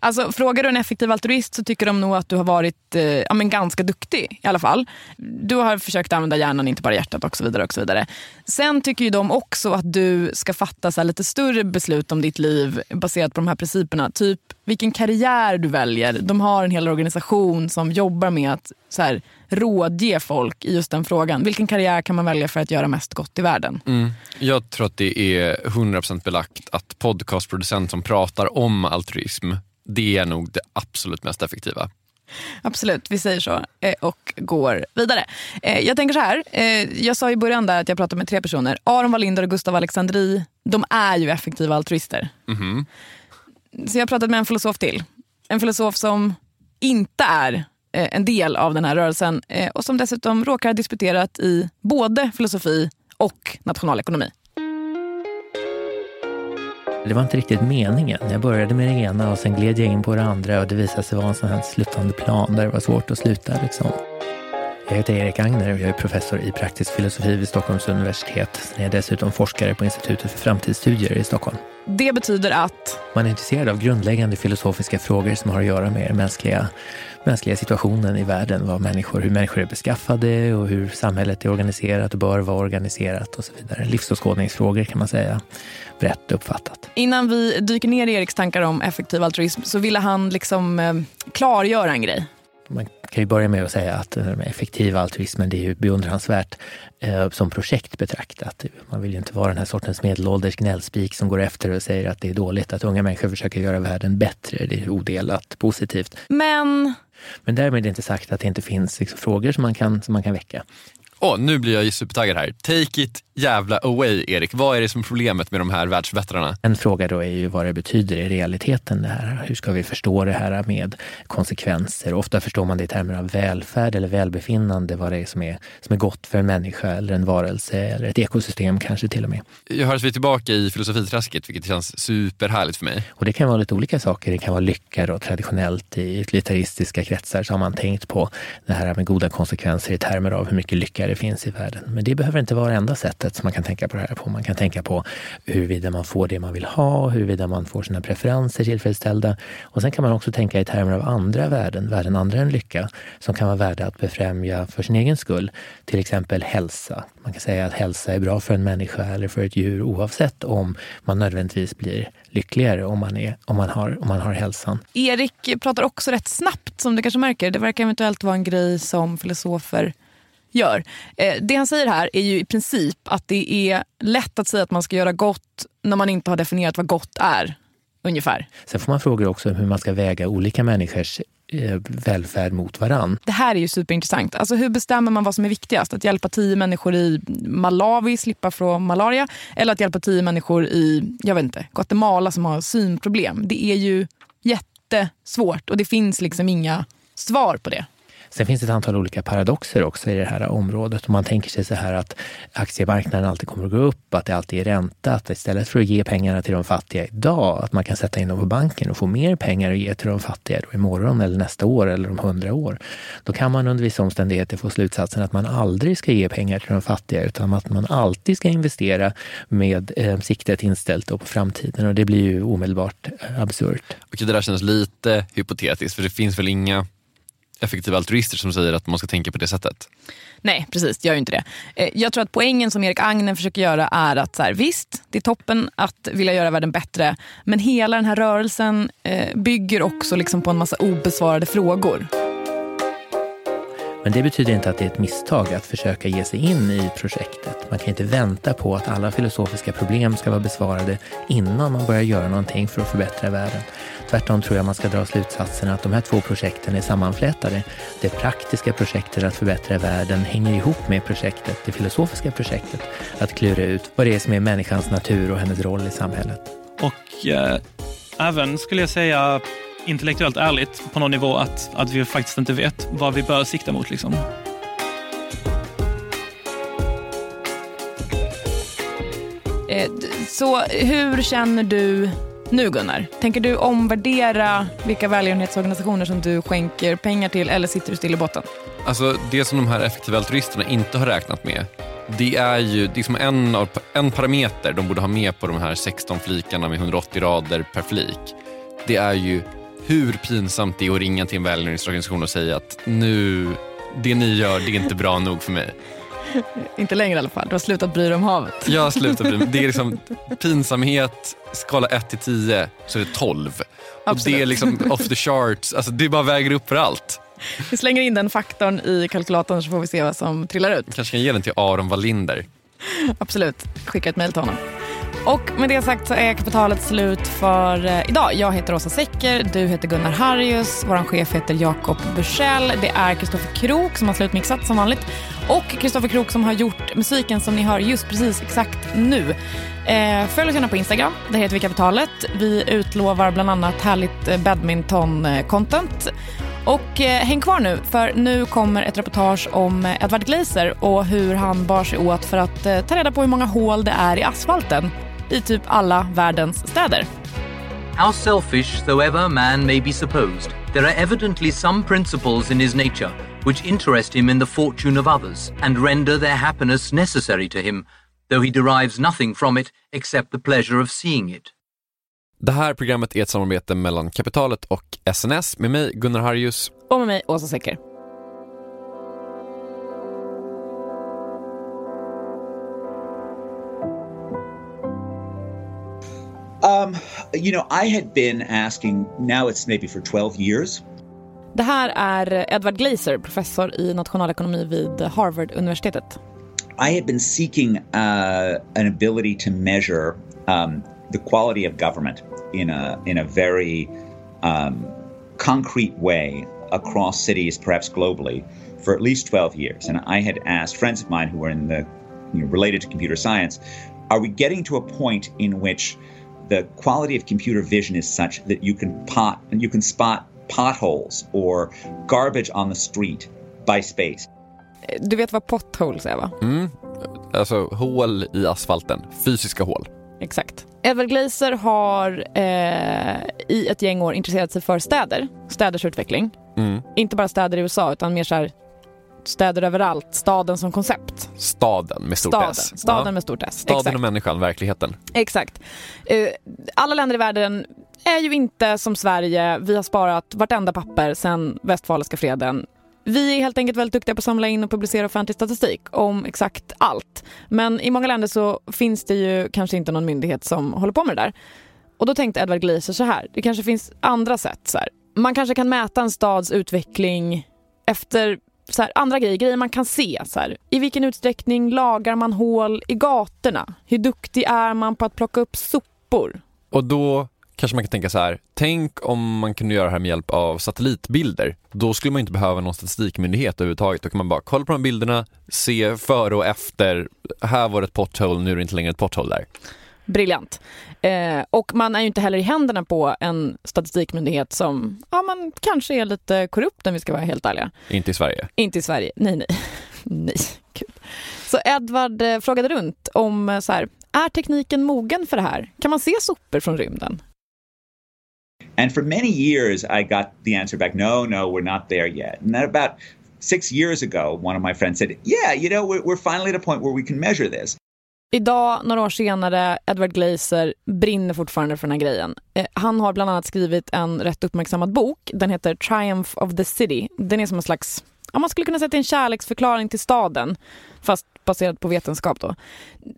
Speaker 3: Alltså, frågar du en effektiv altruist så tycker de nog att du har varit eh, ja, men ganska duktig i alla fall. Du har försökt använda hjärnan, inte bara hjärtat och så vidare. och så vidare. Sen tycker ju de också att du ska fatta så lite större beslut om ditt liv baserat på de här principerna. Typ vilken karriär du väljer. De har en hel organisation som jobbar med att så här, rådge folk i just den frågan. Vilken karriär kan man välja för att göra mest gott i världen?
Speaker 4: Mm. Jag tror att det är 100% belagt att podcastproducent som pratar om altruism det är nog det absolut mest effektiva.
Speaker 3: Absolut, vi säger så eh, och går vidare. Eh, jag tänker så här, eh, jag sa i början där att jag pratade med tre personer. Aron Wallinder och Gustav Alexandri, de är ju effektiva altruister. Mm. Så jag har pratat med en filosof till. En filosof som inte är en del av den här rörelsen och som dessutom råkar ha disputerat i både filosofi och nationalekonomi.
Speaker 11: Det var inte riktigt meningen. Jag började med det ena och sen gled jag in på det andra och det visade sig vara en sån här slutande plan där det var svårt att sluta. Liksom. Jag heter Erik Agner och jag är professor i praktisk filosofi vid Stockholms universitet. Sen är jag dessutom forskare på Institutet för framtidsstudier i Stockholm.
Speaker 3: Det betyder att?
Speaker 11: Man är intresserad av grundläggande filosofiska frågor som har att göra med mänskliga mänskliga situationen i världen, vad människor, hur människor är beskaffade och hur samhället är organiserat och bör vara organiserat och så vidare. Livsåskådningsfrågor kan man säga, brett uppfattat.
Speaker 3: Innan vi dyker ner i Eriks tankar om effektiv altruism så ville han liksom eh, klargöra en grej.
Speaker 11: Man kan ju börja med att säga att den effektiva altruismen det är ju beundransvärt eh, som projekt betraktat. Man vill ju inte vara den här sortens medelålders gnällspik som går efter och säger att det är dåligt att unga människor försöker göra världen bättre. Det är odelat positivt.
Speaker 3: Men
Speaker 11: men därmed är det inte sagt att det inte finns liksom frågor som man kan, som man kan väcka.
Speaker 4: Oh, nu blir jag supertaggad här. Take it jävla away Erik. Vad är det som är problemet med de här världsförbättrarna?
Speaker 11: En fråga då är ju vad det betyder i realiteten det här. Hur ska vi förstå det här med konsekvenser? Ofta förstår man det i termer av välfärd eller välbefinnande, vad det är som är, som är gott för en människa eller en varelse eller ett ekosystem kanske till och med.
Speaker 4: Jag hörs vi tillbaka i filosofiträsket, vilket känns superhärligt för mig.
Speaker 11: Och det kan vara lite olika saker. Det kan vara lycka då, traditionellt i utilitaristiska kretsar så har man tänkt på det här med goda konsekvenser i termer av hur mycket lycka det finns i världen. Men det behöver inte vara enda sättet som man kan tänka på det här på. Man kan tänka på huruvida man får det man vill ha, huruvida man får sina preferenser tillfredsställda. Och sen kan man också tänka i termer av andra värden, värden andra än lycka, som kan vara värda att befrämja för sin egen skull. Till exempel hälsa. Man kan säga att hälsa är bra för en människa eller för ett djur oavsett om man nödvändigtvis blir lyckligare om man, är, om man, har, om man har hälsan.
Speaker 3: Erik pratar också rätt snabbt som du kanske märker. Det verkar eventuellt vara en grej som filosofer gör. Eh, det han säger här är ju i princip att det är lätt att säga att man ska göra gott när man inte har definierat vad gott är. Ungefär.
Speaker 11: Sen får man fråga också hur man ska väga olika människors eh, välfärd mot varann.
Speaker 3: Det här är ju superintressant. Alltså hur bestämmer man vad som är viktigast? Att hjälpa tio människor i Malawi slippa från malaria eller att hjälpa tio människor i jag vet inte, Guatemala som har synproblem? Det är ju jättesvårt och det finns liksom inga svar på det.
Speaker 11: Sen finns det ett antal olika paradoxer också i det här området. Om man tänker sig så här att aktiemarknaden alltid kommer att gå upp, att det alltid är ränta, att istället för att ge pengarna till de fattiga idag, att man kan sätta in dem på banken och få mer pengar att ge till de fattiga då imorgon eller nästa år eller om hundra år. Då kan man under vissa omständigheter få slutsatsen att man aldrig ska ge pengar till de fattiga utan att man alltid ska investera med eh, siktet inställt på framtiden och det blir ju omedelbart eh, absurt.
Speaker 4: Okej, det där känns lite hypotetiskt för det finns väl inga effektiva altruister som säger att man ska tänka på det sättet.
Speaker 3: Nej, precis. Gör ju inte det. Eh, jag tror att poängen som Erik Agnen försöker göra är att så här, visst, det är toppen att vilja göra världen bättre. Men hela den här rörelsen eh, bygger också liksom på en massa obesvarade frågor.
Speaker 11: Men det betyder inte att det är ett misstag att försöka ge sig in i projektet. Man kan inte vänta på att alla filosofiska problem ska vara besvarade innan man börjar göra någonting för att förbättra världen. Tvärtom tror jag man ska dra slutsatsen att de här två projekten är sammanflätade. Det praktiska projektet att förbättra världen hänger ihop med projektet, det filosofiska projektet, att klura ut vad det är som är människans natur och hennes roll i samhället.
Speaker 5: Och eh, även, skulle jag säga, intellektuellt ärligt på någon nivå att, att vi faktiskt inte vet vad vi bör sikta mot. Liksom.
Speaker 3: Eh, Så hur känner du nu Gunnar? Tänker du omvärdera vilka välgörenhetsorganisationer som du skänker pengar till eller sitter du still i botten?
Speaker 4: Alltså det som de här effektiva altruisterna inte har räknat med det är ju det är som en, av, en parameter de borde ha med på de här 16 flikarna med 180 rader per flik. Det är ju hur pinsamt det är att ringa till en välgörenhetsorganisation och säga att nu, det ni gör det är inte bra nog för mig.
Speaker 3: Inte längre i alla fall. Du har slutat bry dig om havet.
Speaker 4: Jag har slutat bry mig. Det är liksom pinsamhet, skala 1 till 10 så är det 12. Och det är liksom off the charts, alltså det bara väger upp för allt.
Speaker 3: Vi slänger in den faktorn i kalkylatorn så får vi se vad som trillar ut.
Speaker 4: kanske kan ge den till Aron Wallinder.
Speaker 3: Absolut. Skicka ett mejl till honom. Och med det sagt så är kapitalet slut för eh, idag. Jag heter Åsa Secker, du heter Gunnar Harrius, vår chef heter Jakob Bursell. Det är Kristoffer Krook som har slutmixat som vanligt. Och Kristoffer Krook som har gjort musiken som ni hör just precis exakt nu. Eh, följ oss gärna på Instagram, där heter vi Kapitalet. Vi utlovar bland annat härligt eh, badminton-content. Eh, och eh, häng kvar nu, för nu kommer ett reportage om Edvard Edward Glaser och hur han bar sig åt för att eh, ta reda på hur många hål det är i asfalten i typ alla världens städer.
Speaker 12: How selfish though ever, man may be supposed, there are evidently some principles in his nature which interest him in the fortune of others and render their happiness necessary to him, though he derives nothing from it except the pleasure of seeing it.
Speaker 4: Det här programmet är ett samarbete mellan Kapitalet och SNS med mig Gunnar Harjus.
Speaker 3: Och med mig Åsa Secker.
Speaker 9: Um, you know, I had been asking, now it's maybe for 12 years.
Speaker 3: Det här är Edward Glaser, professor i nationalekonomi vid Harvard-universitetet.
Speaker 9: I had been seeking uh, an ability to measure um, the quality of government in a in a very um, concrete way across cities, perhaps globally, for at least 12 years. And I had asked friends of mine who were in the you know, related to computer science, are we getting to a point in which the quality of computer vision is such that you can pot you can spot potholes or garbage on the street by space?
Speaker 3: Du vet vad potholes är va?
Speaker 4: Mm. Alltså hål i asfalten, fysiska hål.
Speaker 3: Exakt. Edward Glaser har eh, i ett gäng år intresserat sig för städer, städers utveckling.
Speaker 4: Mm.
Speaker 3: Inte bara städer i USA utan mer så här städer överallt, staden som koncept.
Speaker 4: Staden med stort
Speaker 3: Staden,
Speaker 4: S.
Speaker 3: staden
Speaker 4: Ja.
Speaker 3: med stort S.
Speaker 4: Staden
Speaker 3: Exakt.
Speaker 4: och människan, verkligheten.
Speaker 3: Exakt. Eh, Alla länder i världen är ju inte som Sverige. Vi har sparat vartenda papper sedan Westfaliska freden. Vi är helt enkelt väldigt duktiga på att samla in och publicera offentlig statistik om exakt allt. Men i många länder så finns det ju kanske inte någon myndighet som håller på med det där. Och då tänkte Edward Glaser så här, det kanske finns andra sätt. Så här. Man kanske kan mäta en stads utveckling efter så här, andra grejer, grejer man kan se. Så här. I vilken utsträckning lagar man hål i gatorna? Hur duktig är man på att plocka upp sopor?
Speaker 4: Och då kanske man kan tänka så här, tänk om man kunde göra det här med hjälp av satellitbilder. Då skulle man inte behöva någon statistikmyndighet överhuvudtaget. Då kan man bara kolla på de här bilderna, se före och efter. Här var det ett pothole, nu är det inte längre ett pothole där.
Speaker 3: Briljant. Eh, och man är ju inte heller i händerna på en statistikmyndighet som ja, man kanske är lite korrupt om vi ska vara helt ärliga.
Speaker 4: Inte i Sverige.
Speaker 3: Inte i Sverige. Nej, nej. <laughs> nej, gud. Så Edvard eh, frågade runt om eh, så här, är tekniken mogen för det här? Kan man se sopor från rymden?
Speaker 9: And for many years, I got the answer back, no, no, we're not there yet. And then about six years ago, one of my friends said, yeah, you know, we're, we're finally at a point where we can measure this.
Speaker 3: Idag, några år senare, Edward Glaser brinner fortfarande för den här grejen. Eh, han har bland annat skrivit en rätt uppmärksammad bok. Den heter Triumph of the City. Den är som en slags, ja, man skulle kunna säga att det är en kärleksförklaring till staden, fast baserad på vetenskap. Då.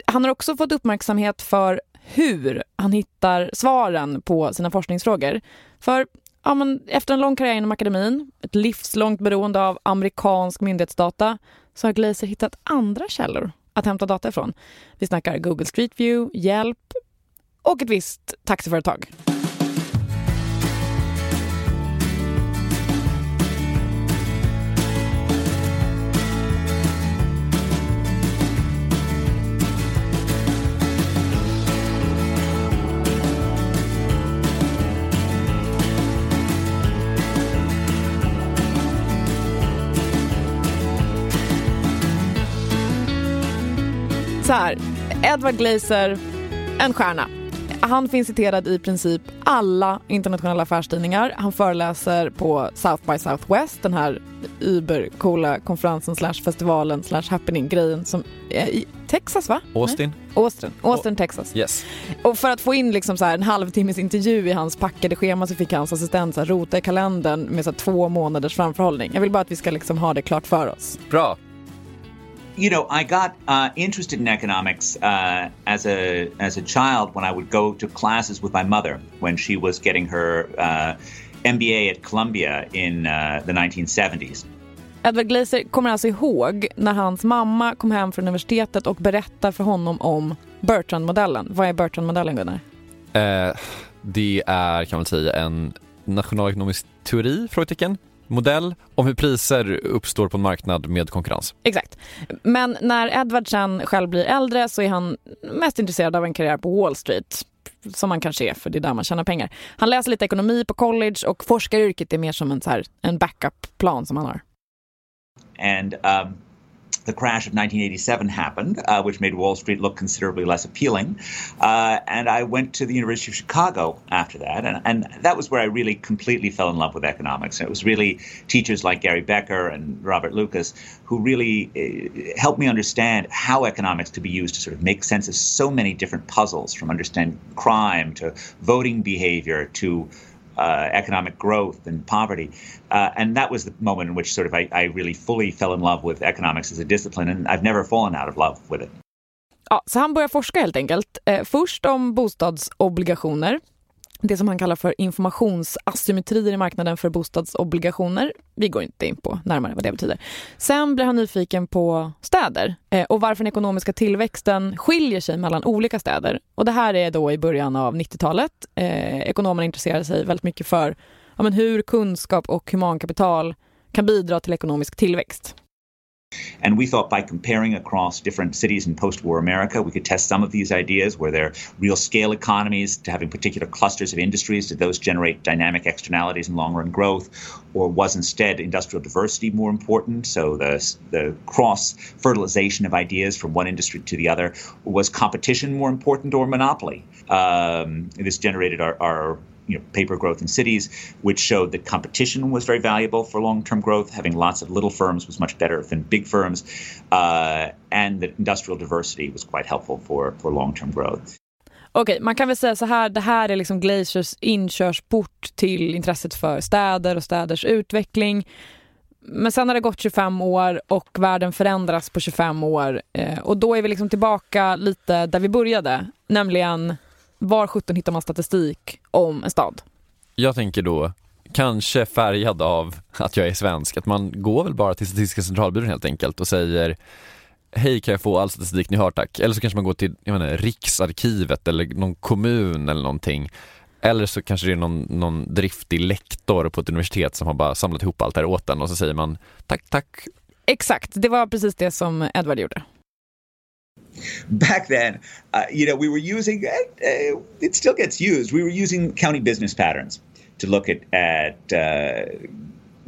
Speaker 3: Han har också fått uppmärksamhet för hur han hittar svaren på sina forskningsfrågor. För ja, men efter en lång karriär inom akademin, ett livslångt beroende av amerikansk myndighetsdata, så har Glazer hittat andra källor att hämta data ifrån. Vi snackar Google Street View, Hjälp och ett visst taxiföretag. Så här, Edward Glazer, en stjärna. Han finns citerad i princip alla internationella affärstidningar. Han föreläser på South by Southwest, den här übercoola konferensen slash festivalen slash happening-grejen som är i Texas va?
Speaker 4: Austin.
Speaker 3: Nej? Austin, Austin Texas.
Speaker 4: Yes.
Speaker 3: Och för att få in liksom så en halvtimmes intervju i hans packade schema så fick hans assistent så rota i kalendern med så två månaders framförhållning. Jag vill bara att vi ska liksom ha det klart för oss.
Speaker 4: Bra.
Speaker 9: You know, I got uh, interested in economics uh, as a as a child when I would go to classes with my mother when she was getting her uh, MBA at Columbia in uh, the 1970s.
Speaker 3: Edward Glazer kommer alltså ihåg när hans mamma kom hem från universitetet och berättade för honom om Bertrand-modellen. Vad är Bertrand-modellen, Gunnar?
Speaker 4: Eh, det är, kan man säga, en nationalekonomisk teori, frågetecken, modell om hur priser uppstår på en marknad med konkurrens.
Speaker 3: Exakt. Men när Edward sen själv blir äldre så är han mest intresserad av en karriär på Wall Street som man kanske är för det är där man tjänar pengar. Han läser lite ekonomi på college och forskaryrket är mer som en, så här, en backup-plan som han har.
Speaker 9: And um, the crash of 1987 happened, uh, which made Wall Street look considerably less appealing. Uh, and I went to the University of Chicago after that. And, and that was where I really completely fell in love with economics. And it was really teachers like Gary Becker and Robert Lucas who really uh, helped me understand how economics could be used to sort of make sense of so many different puzzles from understanding crime to voting behavior to uh, economic growth and poverty. Uh, and that was the moment in which sort of I, I, really fully fell in love with economics as a discipline and I've never fallen out of love with it.
Speaker 3: Ja, så han börjar forska helt enkelt. Eh, först om bostadsobligationer det som han kallar för informationsasymmetrier i marknaden för bostadsobligationer. Vi går inte in på närmare vad det betyder. Sen blir han nyfiken på städer eh, och varför den ekonomiska tillväxten skiljer sig mellan olika städer. Och det här är då i början av 90-talet. Eh, ekonomerna intresserar sig väldigt mycket för ja, men hur kunskap och humankapital kan bidra till ekonomisk tillväxt.
Speaker 9: And we thought by comparing across different cities in post war America, we could test some of these ideas where there are real scale economies to having particular clusters of industries. Did those generate dynamic externalities and long run growth? Or was instead industrial diversity more important? So the, the cross fertilization of ideas from one industry to the other. Was competition more important or monopoly? Um, this generated our, our you know, paper growth in cities, which showed that competition was very valuable for long-term growth. Having lots of little firms was much better than big firms, uh, and that industrial diversity was quite helpful for, for long-term growth.
Speaker 3: Okej, okay, man kan väl säga så här, det här är liksom Glaciers inkörsport till intresset för städer och städers utveckling. Men sen har det gått 25 år och världen förändras på 25 år. Eh, och då är vi liksom tillbaka lite där vi började, nämligen var 17 hittar man statistik om en stad?
Speaker 4: Jag tänker då kanske färgad av att jag är svensk, att man går väl bara till Statistiska centralbyrån helt enkelt och säger Hej kan jag få all statistik ni har tack? Eller så kanske man går till jag menar, Riksarkivet eller någon kommun eller någonting. Eller så kanske det är någon, någon driftig lektor på ett universitet som har bara samlat ihop allt det här åt en och så säger man tack, tack.
Speaker 3: Exakt, det var precis det som Edward gjorde. <laughs>
Speaker 9: back then, uh, you know, we were using, uh, uh, it still gets used, we were using county business patterns to look at, at uh,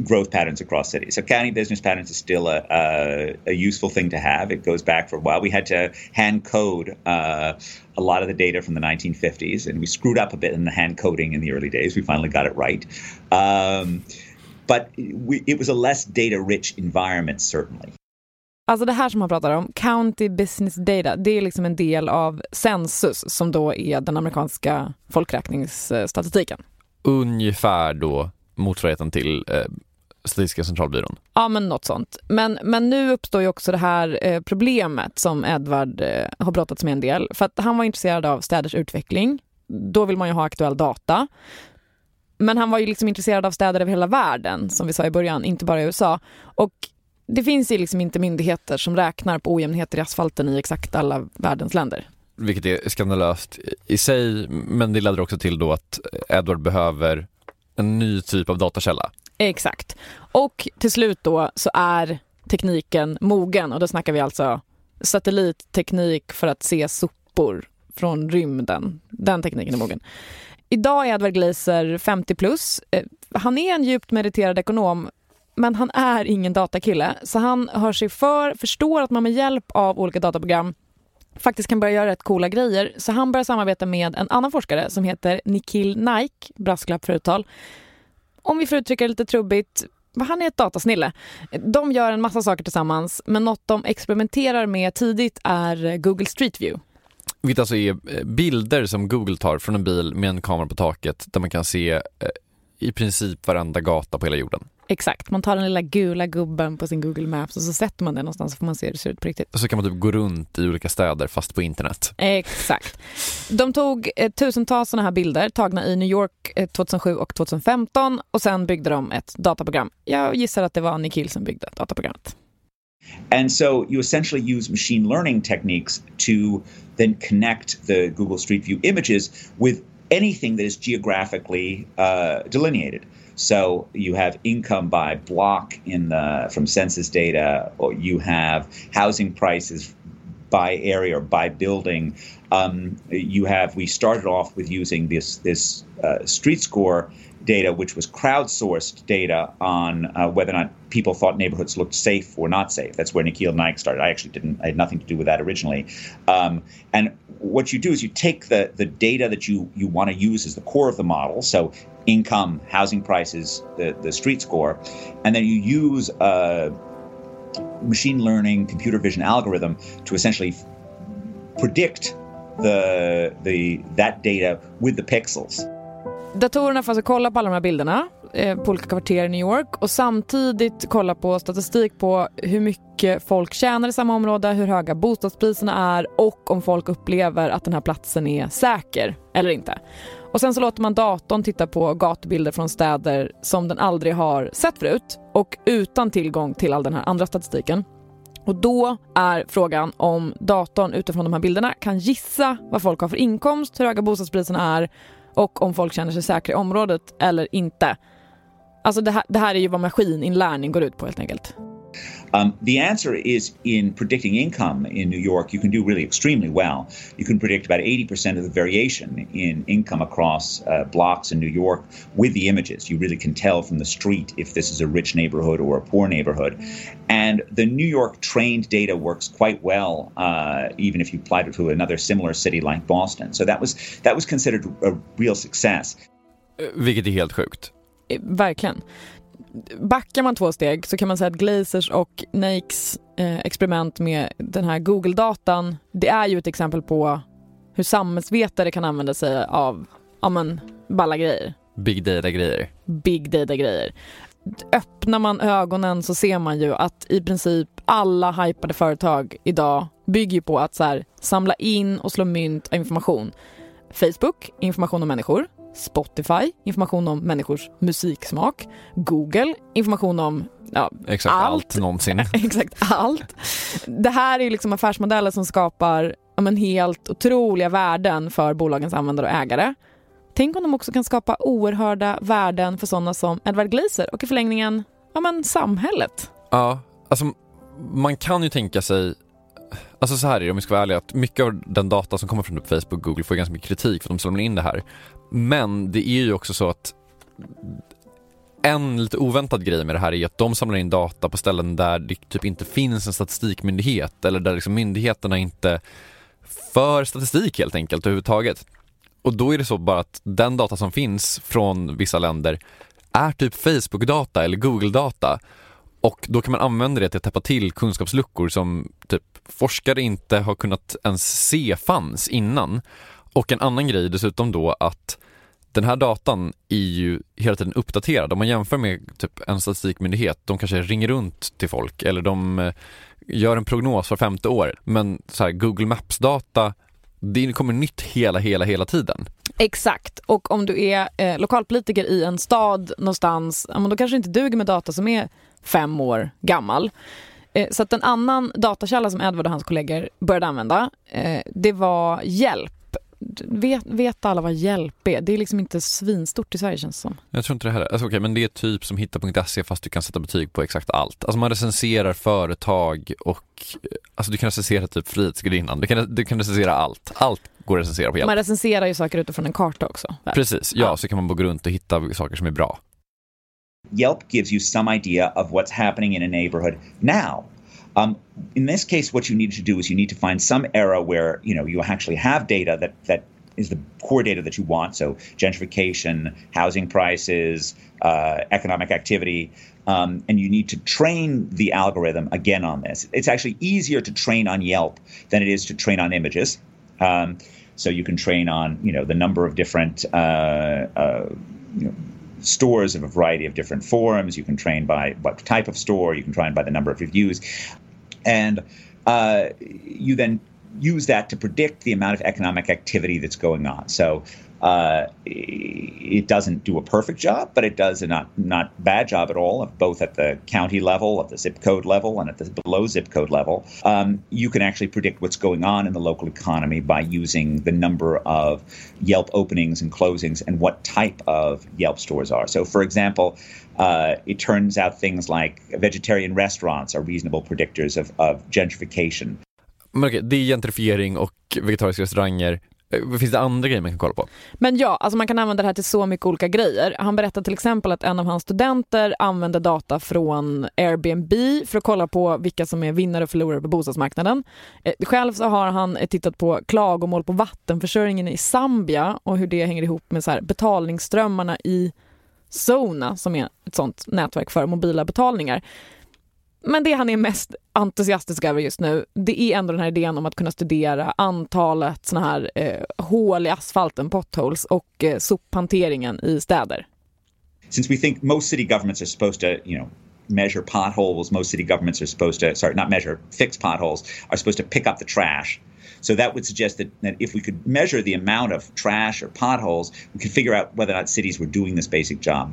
Speaker 9: growth patterns across cities. So county business patterns is still a, a, a, useful thing to have. It goes back for a while. We had to hand code uh, a lot of the data from the 1950s, and we screwed up a bit in the hand coding in the early days. We finally got it right. Um, but we, it was a less data rich environment, certainly.
Speaker 3: Alltså det här som han pratar om, County Business Data, det är liksom en del av Census som då är den amerikanska folkräkningsstatistiken.
Speaker 4: Ungefär då motsvarigheten till eh, Statistiska centralbyrån?
Speaker 3: Ja, men något sånt. Men, men nu uppstår ju också det här eh, problemet som Edward eh, har brottats med en del. För att han var intresserad av städers utveckling. Då vill man ju ha aktuell data. Men han var ju liksom intresserad av städer över hela världen, som vi sa i början, inte bara i USA. Och det finns ju liksom inte myndigheter som räknar på ojämnheter i asfalten i exakt alla världens länder.
Speaker 4: Vilket är skandalöst i sig, men det leder också till då att Edward behöver en ny typ av datakälla.
Speaker 3: Exakt. Och till slut då så är tekniken mogen och då snackar vi alltså satellitteknik för att se sopor från rymden. Den tekniken är mogen. Idag är Edward Glaser 50 plus. Eh, han är en djupt meriterad ekonom men han är ingen datakille. Så han hör sig för, förstår att man med hjälp av olika dataprogram faktiskt kan börja göra rätt coola grejer. Så han börjar samarbeta med en annan forskare som heter Nikhil Naik, brasklapp för uttal. Om vi får uttrycka det lite trubbigt, han är ett datasnille. De gör en massa saker tillsammans, men något de experimenterar med tidigt är Google Street View.
Speaker 4: Vilket alltså är eh, bilder som Google tar från en bil med en kamera på taket där man kan se eh, i princip varenda gata på hela jorden.
Speaker 3: Exakt, man tar den lilla gula gubben på sin Google Maps och så sätter man den någonstans så får man se hur det ser ut på riktigt.
Speaker 4: Och så kan man typ gå runt i olika städer fast på internet.
Speaker 3: Exakt. De tog eh, tusentals sådana här bilder tagna i New York eh, 2007 och 2015 och sen byggde de ett dataprogram. Jag gissar att det var Nikhil som byggde dataprogrammet.
Speaker 9: And so you essentially use machine learning techniques to then connect the Google Street View images with anything that is geographically uh, delineated. So you have income by block in the from census data, or you have housing prices by area or by building. Um, you have we started off with using this this uh, street score data, which was crowdsourced data on uh, whether or not people thought neighborhoods looked safe or not safe. That's where Nikhil Naik started. I actually didn't, I had nothing to do with that originally. Um, and what you do is you take the, the data that you, you want to use as the core of the model. So income, housing prices, the, the street score, and then you use a machine learning computer vision algorithm to essentially predict the, the, that data with the pixels.
Speaker 3: Datorerna får alltså kolla på alla de här bilderna eh, på olika kvarter i New York och samtidigt kolla på statistik på hur mycket folk tjänar i samma område, hur höga bostadspriserna är och om folk upplever att den här platsen är säker eller inte. Och sen så låter man datorn titta på gatubilder från städer som den aldrig har sett förut och utan tillgång till all den här andra statistiken. Och då är frågan om datorn utifrån de här bilderna kan gissa vad folk har för inkomst, hur höga bostadspriserna är och om folk känner sig säkra i området eller inte. Alltså det här, det här är ju vad maskininlärning går ut på helt enkelt.
Speaker 9: Um, the answer is in predicting income in New York, you can do really extremely well. You can predict about 80% of the variation in income across uh, blocks in New York with the images. You really can tell from the street if this is a rich neighborhood or a poor neighborhood. And the New York trained data works quite well, uh, even if you applied it to another similar city like Boston. So that was, that was considered a real success.
Speaker 4: Vilket är helt sjukt.
Speaker 3: Verkligen. Backar man två steg så kan man säga att Glazers och Nakes eh, experiment med den här Google-datan, det är ju ett exempel på hur samhällsvetare kan använda sig av ja, men, balla grejer.
Speaker 4: Big data-grejer.
Speaker 3: Big data-grejer. Öppnar man ögonen så ser man ju att i princip alla hypade företag idag bygger på att så här, samla in och slå mynt av information. Facebook, information om människor. Spotify, information om människors musiksmak. Google, information om ja,
Speaker 4: Exakt allt, allt någonsin. <laughs>
Speaker 3: Exakt allt. Det här är liksom affärsmodeller som skapar ja, men helt otroliga värden för bolagens användare och ägare. Tänk om de också kan skapa oerhörda värden för sådana som Edward Glaser och i förlängningen ja, men samhället.
Speaker 4: Ja, alltså man kan ju tänka sig Alltså så här är det om vi ska vara ärliga, att mycket av den data som kommer från typ Facebook och Google får ganska mycket kritik för att de samlar in det här. Men det är ju också så att en lite oväntad grej med det här är att de samlar in data på ställen där det typ inte finns en statistikmyndighet eller där liksom myndigheterna inte för statistik helt enkelt överhuvudtaget. Och då är det så bara att den data som finns från vissa länder är typ Facebook-data eller Google-data och då kan man använda det till att täppa till kunskapsluckor som typ forskare inte har kunnat ens se fanns innan. Och en annan grej dessutom då att den här datan är ju hela tiden uppdaterad. Om man jämför med typ en statistikmyndighet, de kanske ringer runt till folk eller de eh, gör en prognos för femte år. Men så här, Google Maps-data, det kommer nytt hela, hela, hela tiden.
Speaker 3: Exakt. Och om du är eh, lokalpolitiker i en stad någonstans, ja, men då kanske det inte duger med data som är fem år gammal. Eh, så att en annan datakälla som Edward och hans kollegor började använda, eh, det var hjälp. Vet, vet alla vad hjälp är? Det är liksom inte svinstort i Sverige känns det som.
Speaker 4: Jag tror inte det heller. Alltså, okay, men det är typ som hitta.se fast du kan sätta betyg på exakt allt. Alltså man recenserar företag och alltså du kan recensera typ Frihetsgudinnan. Du kan, du kan recensera allt. Allt går att recensera på hjälp.
Speaker 3: Man recenserar ju saker utifrån en karta också.
Speaker 4: Väl? Precis, ja, ja, så kan man gå runt och hitta saker som är bra.
Speaker 9: Yelp gives you some idea of what's happening in a neighborhood now. Um, in this case, what you need to do is you need to find some era where you know you actually have data that that is the core data that you want. So gentrification, housing prices, uh, economic activity, um, and you need to train the algorithm again on this. It's actually easier to train on Yelp than it is to train on images. Um, so you can train on you know the number of different uh, uh, you know, stores of a variety of different forms. You can train by what type of store. You can train by the number of reviews, and uh, you then use that to predict the amount of economic activity that's going on. So uh, it doesn't do a perfect job, but it does a not not bad job at all, both at the county level, at the zip code level, and at the below zip code level. Um, you can actually predict what's going on in the local economy by using the number of Yelp openings and closings and what type of Yelp stores are. So, for example, uh, it turns out things like vegetarian restaurants are reasonable predictors of, of gentrification.
Speaker 4: Okej, det är gentrifiering och vegetariska restauranger. Eh, finns det andra grejer man kan kolla på?
Speaker 3: Men ja, alltså man kan använda det här till så mycket olika grejer. Han berättade till exempel att en av hans studenter använde data från Airbnb för att kolla på vilka som är vinnare och förlorare på bostadsmarknaden. Eh, själv så har han eh, tittat på klagomål på vattenförsörjningen i Zambia och hur det hänger ihop med så betalningsströmmarna i Zona som är ett sånt nätverk för mobila betalningar. Men det han är mest entusiastisk över just nu, det är ändå den här idén om att kunna studera antalet såna här eh, hål i asfalten, potholes, och eh, sophanteringen i städer.
Speaker 9: Since we think most city governments are supposed to, you know, measure potholes, most city governments are supposed to, sorry, not measure, fix potholes, are supposed to pick up the trash. So that would suggest that, that if we could measure the amount of trash or potholes, we could figure out whether or not cities were doing this basic job.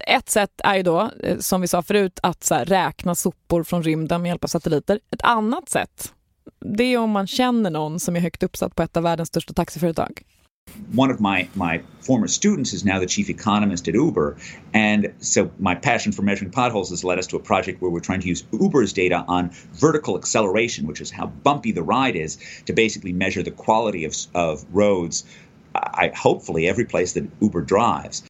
Speaker 3: Ett sätt är ju då, eh, som vi sa förut, att så här, räkna sopor från rymden med hjälp av satelliter. Ett annat sätt, det är om man känner någon som är högt uppsatt på ett av världens största taxiföretag.
Speaker 9: One of my, my former students is now the chief economist at Uber. And so my passion for measuring potholes has led us to a project where we're trying to use Uber's data on vertical acceleration, which is how bumpy the ride is, to basically measure the quality of, of roads, I, hopefully every place that Uber drives.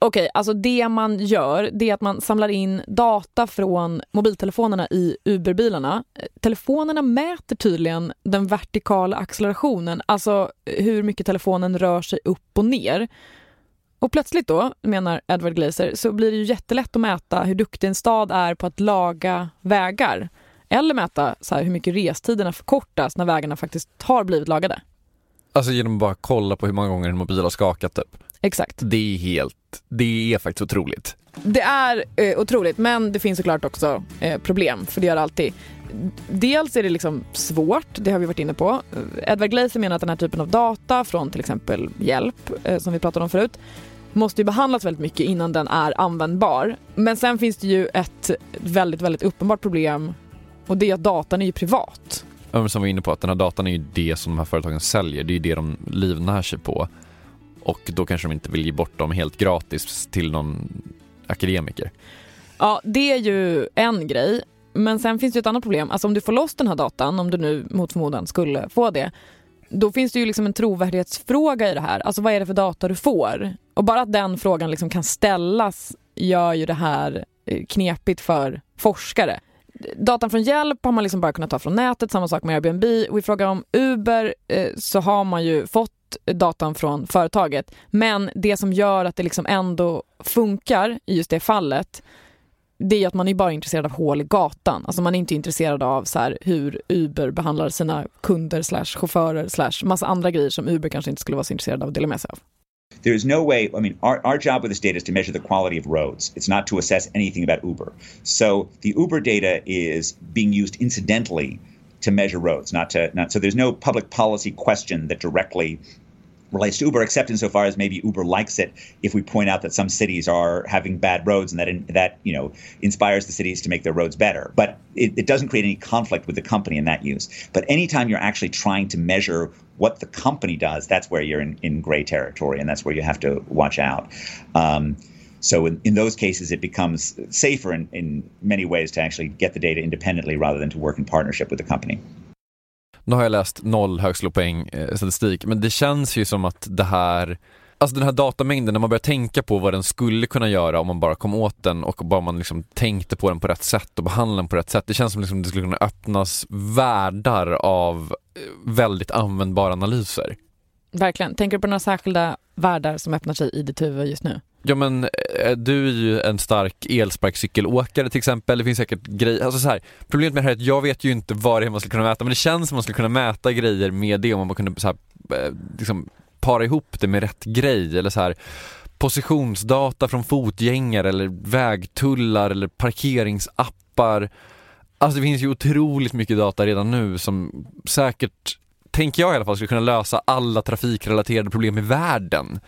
Speaker 3: Okej, okay, alltså det man gör det är att man samlar in data från mobiltelefonerna i Uberbilarna. Telefonerna mäter tydligen den vertikala accelerationen, alltså hur mycket telefonen rör sig upp och ner. Och plötsligt då, menar Edward Glazer, så blir det ju jättelätt att mäta hur duktig en stad är på att laga vägar. Eller mäta så här, hur mycket restiderna förkortas när vägarna faktiskt har blivit lagade.
Speaker 4: Alltså genom att bara kolla på hur många gånger en mobil har skakat typ?
Speaker 3: Exakt.
Speaker 4: Det är helt, det är faktiskt otroligt.
Speaker 3: Det är eh, otroligt, men det finns såklart också eh, problem, för det gör det alltid. Dels är det liksom svårt, det har vi varit inne på. Edward Glaser menar att den här typen av data från till exempel hjälp, eh, som vi pratade om förut, måste ju behandlas väldigt mycket innan den är användbar. Men sen finns det ju ett väldigt, väldigt uppenbart problem och det är att datan är ju privat.
Speaker 4: Som vi var inne på, att den här datan är ju det som de här företagen säljer, det är ju det de livnär sig på och då kanske de inte vill ge bort dem helt gratis till någon akademiker.
Speaker 3: Ja, det är ju en grej. Men sen finns det ett annat problem. Alltså om du får loss den här datan, om du nu mot förmodan skulle få det, då finns det ju liksom en trovärdighetsfråga i det här. Alltså vad är det för data du får? Och bara att den frågan liksom kan ställas gör ju det här eh, knepigt för forskare. Datan från hjälp har man liksom bara kunnat ta från nätet, samma sak med Airbnb. Och i fråga om Uber eh, så har man ju fått datan från företaget. Men det som gör att det liksom ändå funkar i just det fallet det är att man är bara intresserad av hål i gatan. Alltså man är inte intresserad av så här, hur Uber behandlar sina kunder slash chaufförer slash massa andra grejer som Uber kanske inte skulle vara så intresserad av att dela med sig av.
Speaker 9: There is no way, I mean, our, our job with this data is to measure the quality of roads. It's not to assess anything about Uber. So the Uber data is being used incidentally to measure roads, not to not so there's no public policy question that directly relates to Uber, except insofar as maybe Uber likes it if we point out that some cities are having bad roads and that in, that you know inspires the cities to make their roads better. But it, it doesn't create any conflict with the company in that use. But anytime you're actually trying to measure what the company does, that's where you're in, in gray territory, and that's where you have to watch out. Um, so in, in those cases, it becomes safer in, in many ways to actually get the data independently rather than to work in partnership with the company.
Speaker 4: Nu har jag läst noll högskolepoäng eh, statistik, men det känns ju som att det här Alltså den här datamängden, när man börjar tänka på vad den skulle kunna göra om man bara kom åt den och bara man liksom tänkte på den på rätt sätt och behandlade den på rätt sätt. Det känns som liksom det skulle kunna öppnas världar av eh, väldigt användbara analyser.
Speaker 3: Verkligen. Tänker du på några särskilda världar som öppnar sig i ditt huvud just nu?
Speaker 4: Ja men eh, du är ju en stark elsparkcykelåkare till exempel, det finns säkert grejer, alltså så här, problemet med det här är att jag vet ju inte vad det är man skulle kunna mäta men det känns som man skulle kunna mäta grejer med det om man bara kunde så här, eh, liksom para ihop det med rätt grej eller så här positionsdata från fotgängare eller vägtullar eller parkeringsappar. Alltså det finns ju otroligt mycket data redan nu som säkert, tänker jag i alla fall, skulle kunna lösa alla trafikrelaterade problem i världen.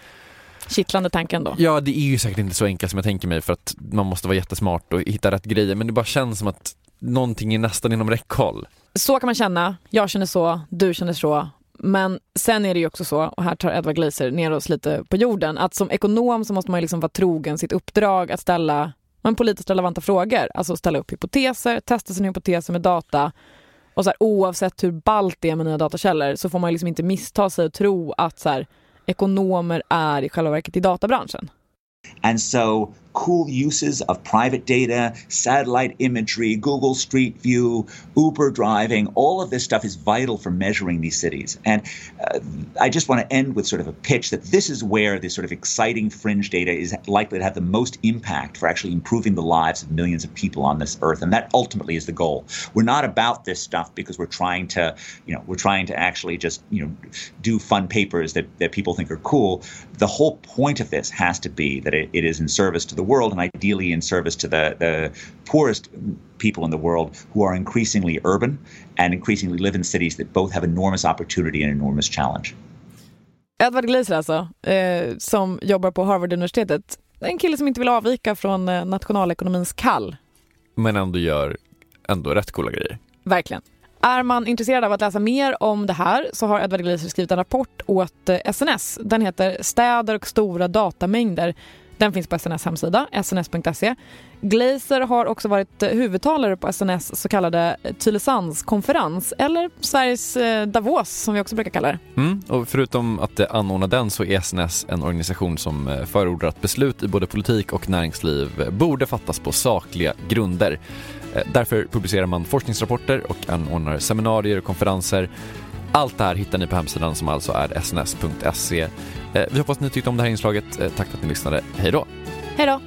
Speaker 3: Kittlande tanken då.
Speaker 4: Ja, det är ju säkert inte så enkelt som jag tänker mig för att man måste vara jättesmart och hitta rätt grejer men det bara känns som att någonting är nästan inom räckhåll.
Speaker 3: Så kan man känna, jag känner så, du känner så. Men sen är det ju också så, och här tar Edward Glaser ner oss lite på jorden, att som ekonom så måste man liksom vara trogen sitt uppdrag att ställa men politiskt relevanta frågor. Alltså ställa upp hypoteser, testa sina hypoteser med data. Och så här, oavsett hur ballt det är med nya datakällor så får man liksom inte missta sig och tro att så här, ekonomer är i själva verket i databranschen.
Speaker 9: And so cool uses of private data, satellite imagery, Google Street View, Uber driving, all of this stuff is vital for measuring these cities. And uh, I just want to end with sort of a pitch that this is where this sort of exciting fringe data is likely to have the most impact for actually improving the lives of millions of people on this earth. And that ultimately is the goal. We're not about this stuff because we're trying to, you know, we're trying to actually just, you know, do fun papers that, that people think are cool. The whole point of this has to be that it, it is in service to the world and ideally in service to the, the poorest people in the world who are increasingly urban and increasingly live in cities that both have enormous opportunity and enormous challenge.
Speaker 3: Edward Glaser alltså, eh, som jobbar på Harvard-universitetet. En kille som inte vill avvika från eh, nationalekonomins kall.
Speaker 4: Men ändå gör ändå rätt coola grejer.
Speaker 3: Verkligen. Är man intresserad av att läsa mer om det här så har Edward Glaser skrivit en rapport åt SNS. Eh, Den heter Städer och stora datamängder den finns på SNS hemsida, sns.se. Glazer har också varit eh, huvudtalare på SNS så kallade eh, Tylösandskonferens, eller Sveriges eh, Davos som vi också brukar kalla det.
Speaker 4: Mm, och förutom att anordna den så är SNS en organisation som förordar att beslut i både politik och näringsliv borde fattas på sakliga grunder. Därför publicerar man forskningsrapporter och anordnar seminarier och konferenser allt det här hittar ni på hemsidan som alltså är sns.se. Eh, vi hoppas ni tyckte om det här inslaget. Eh, tack för att ni lyssnade. Hej då!
Speaker 3: Hej då!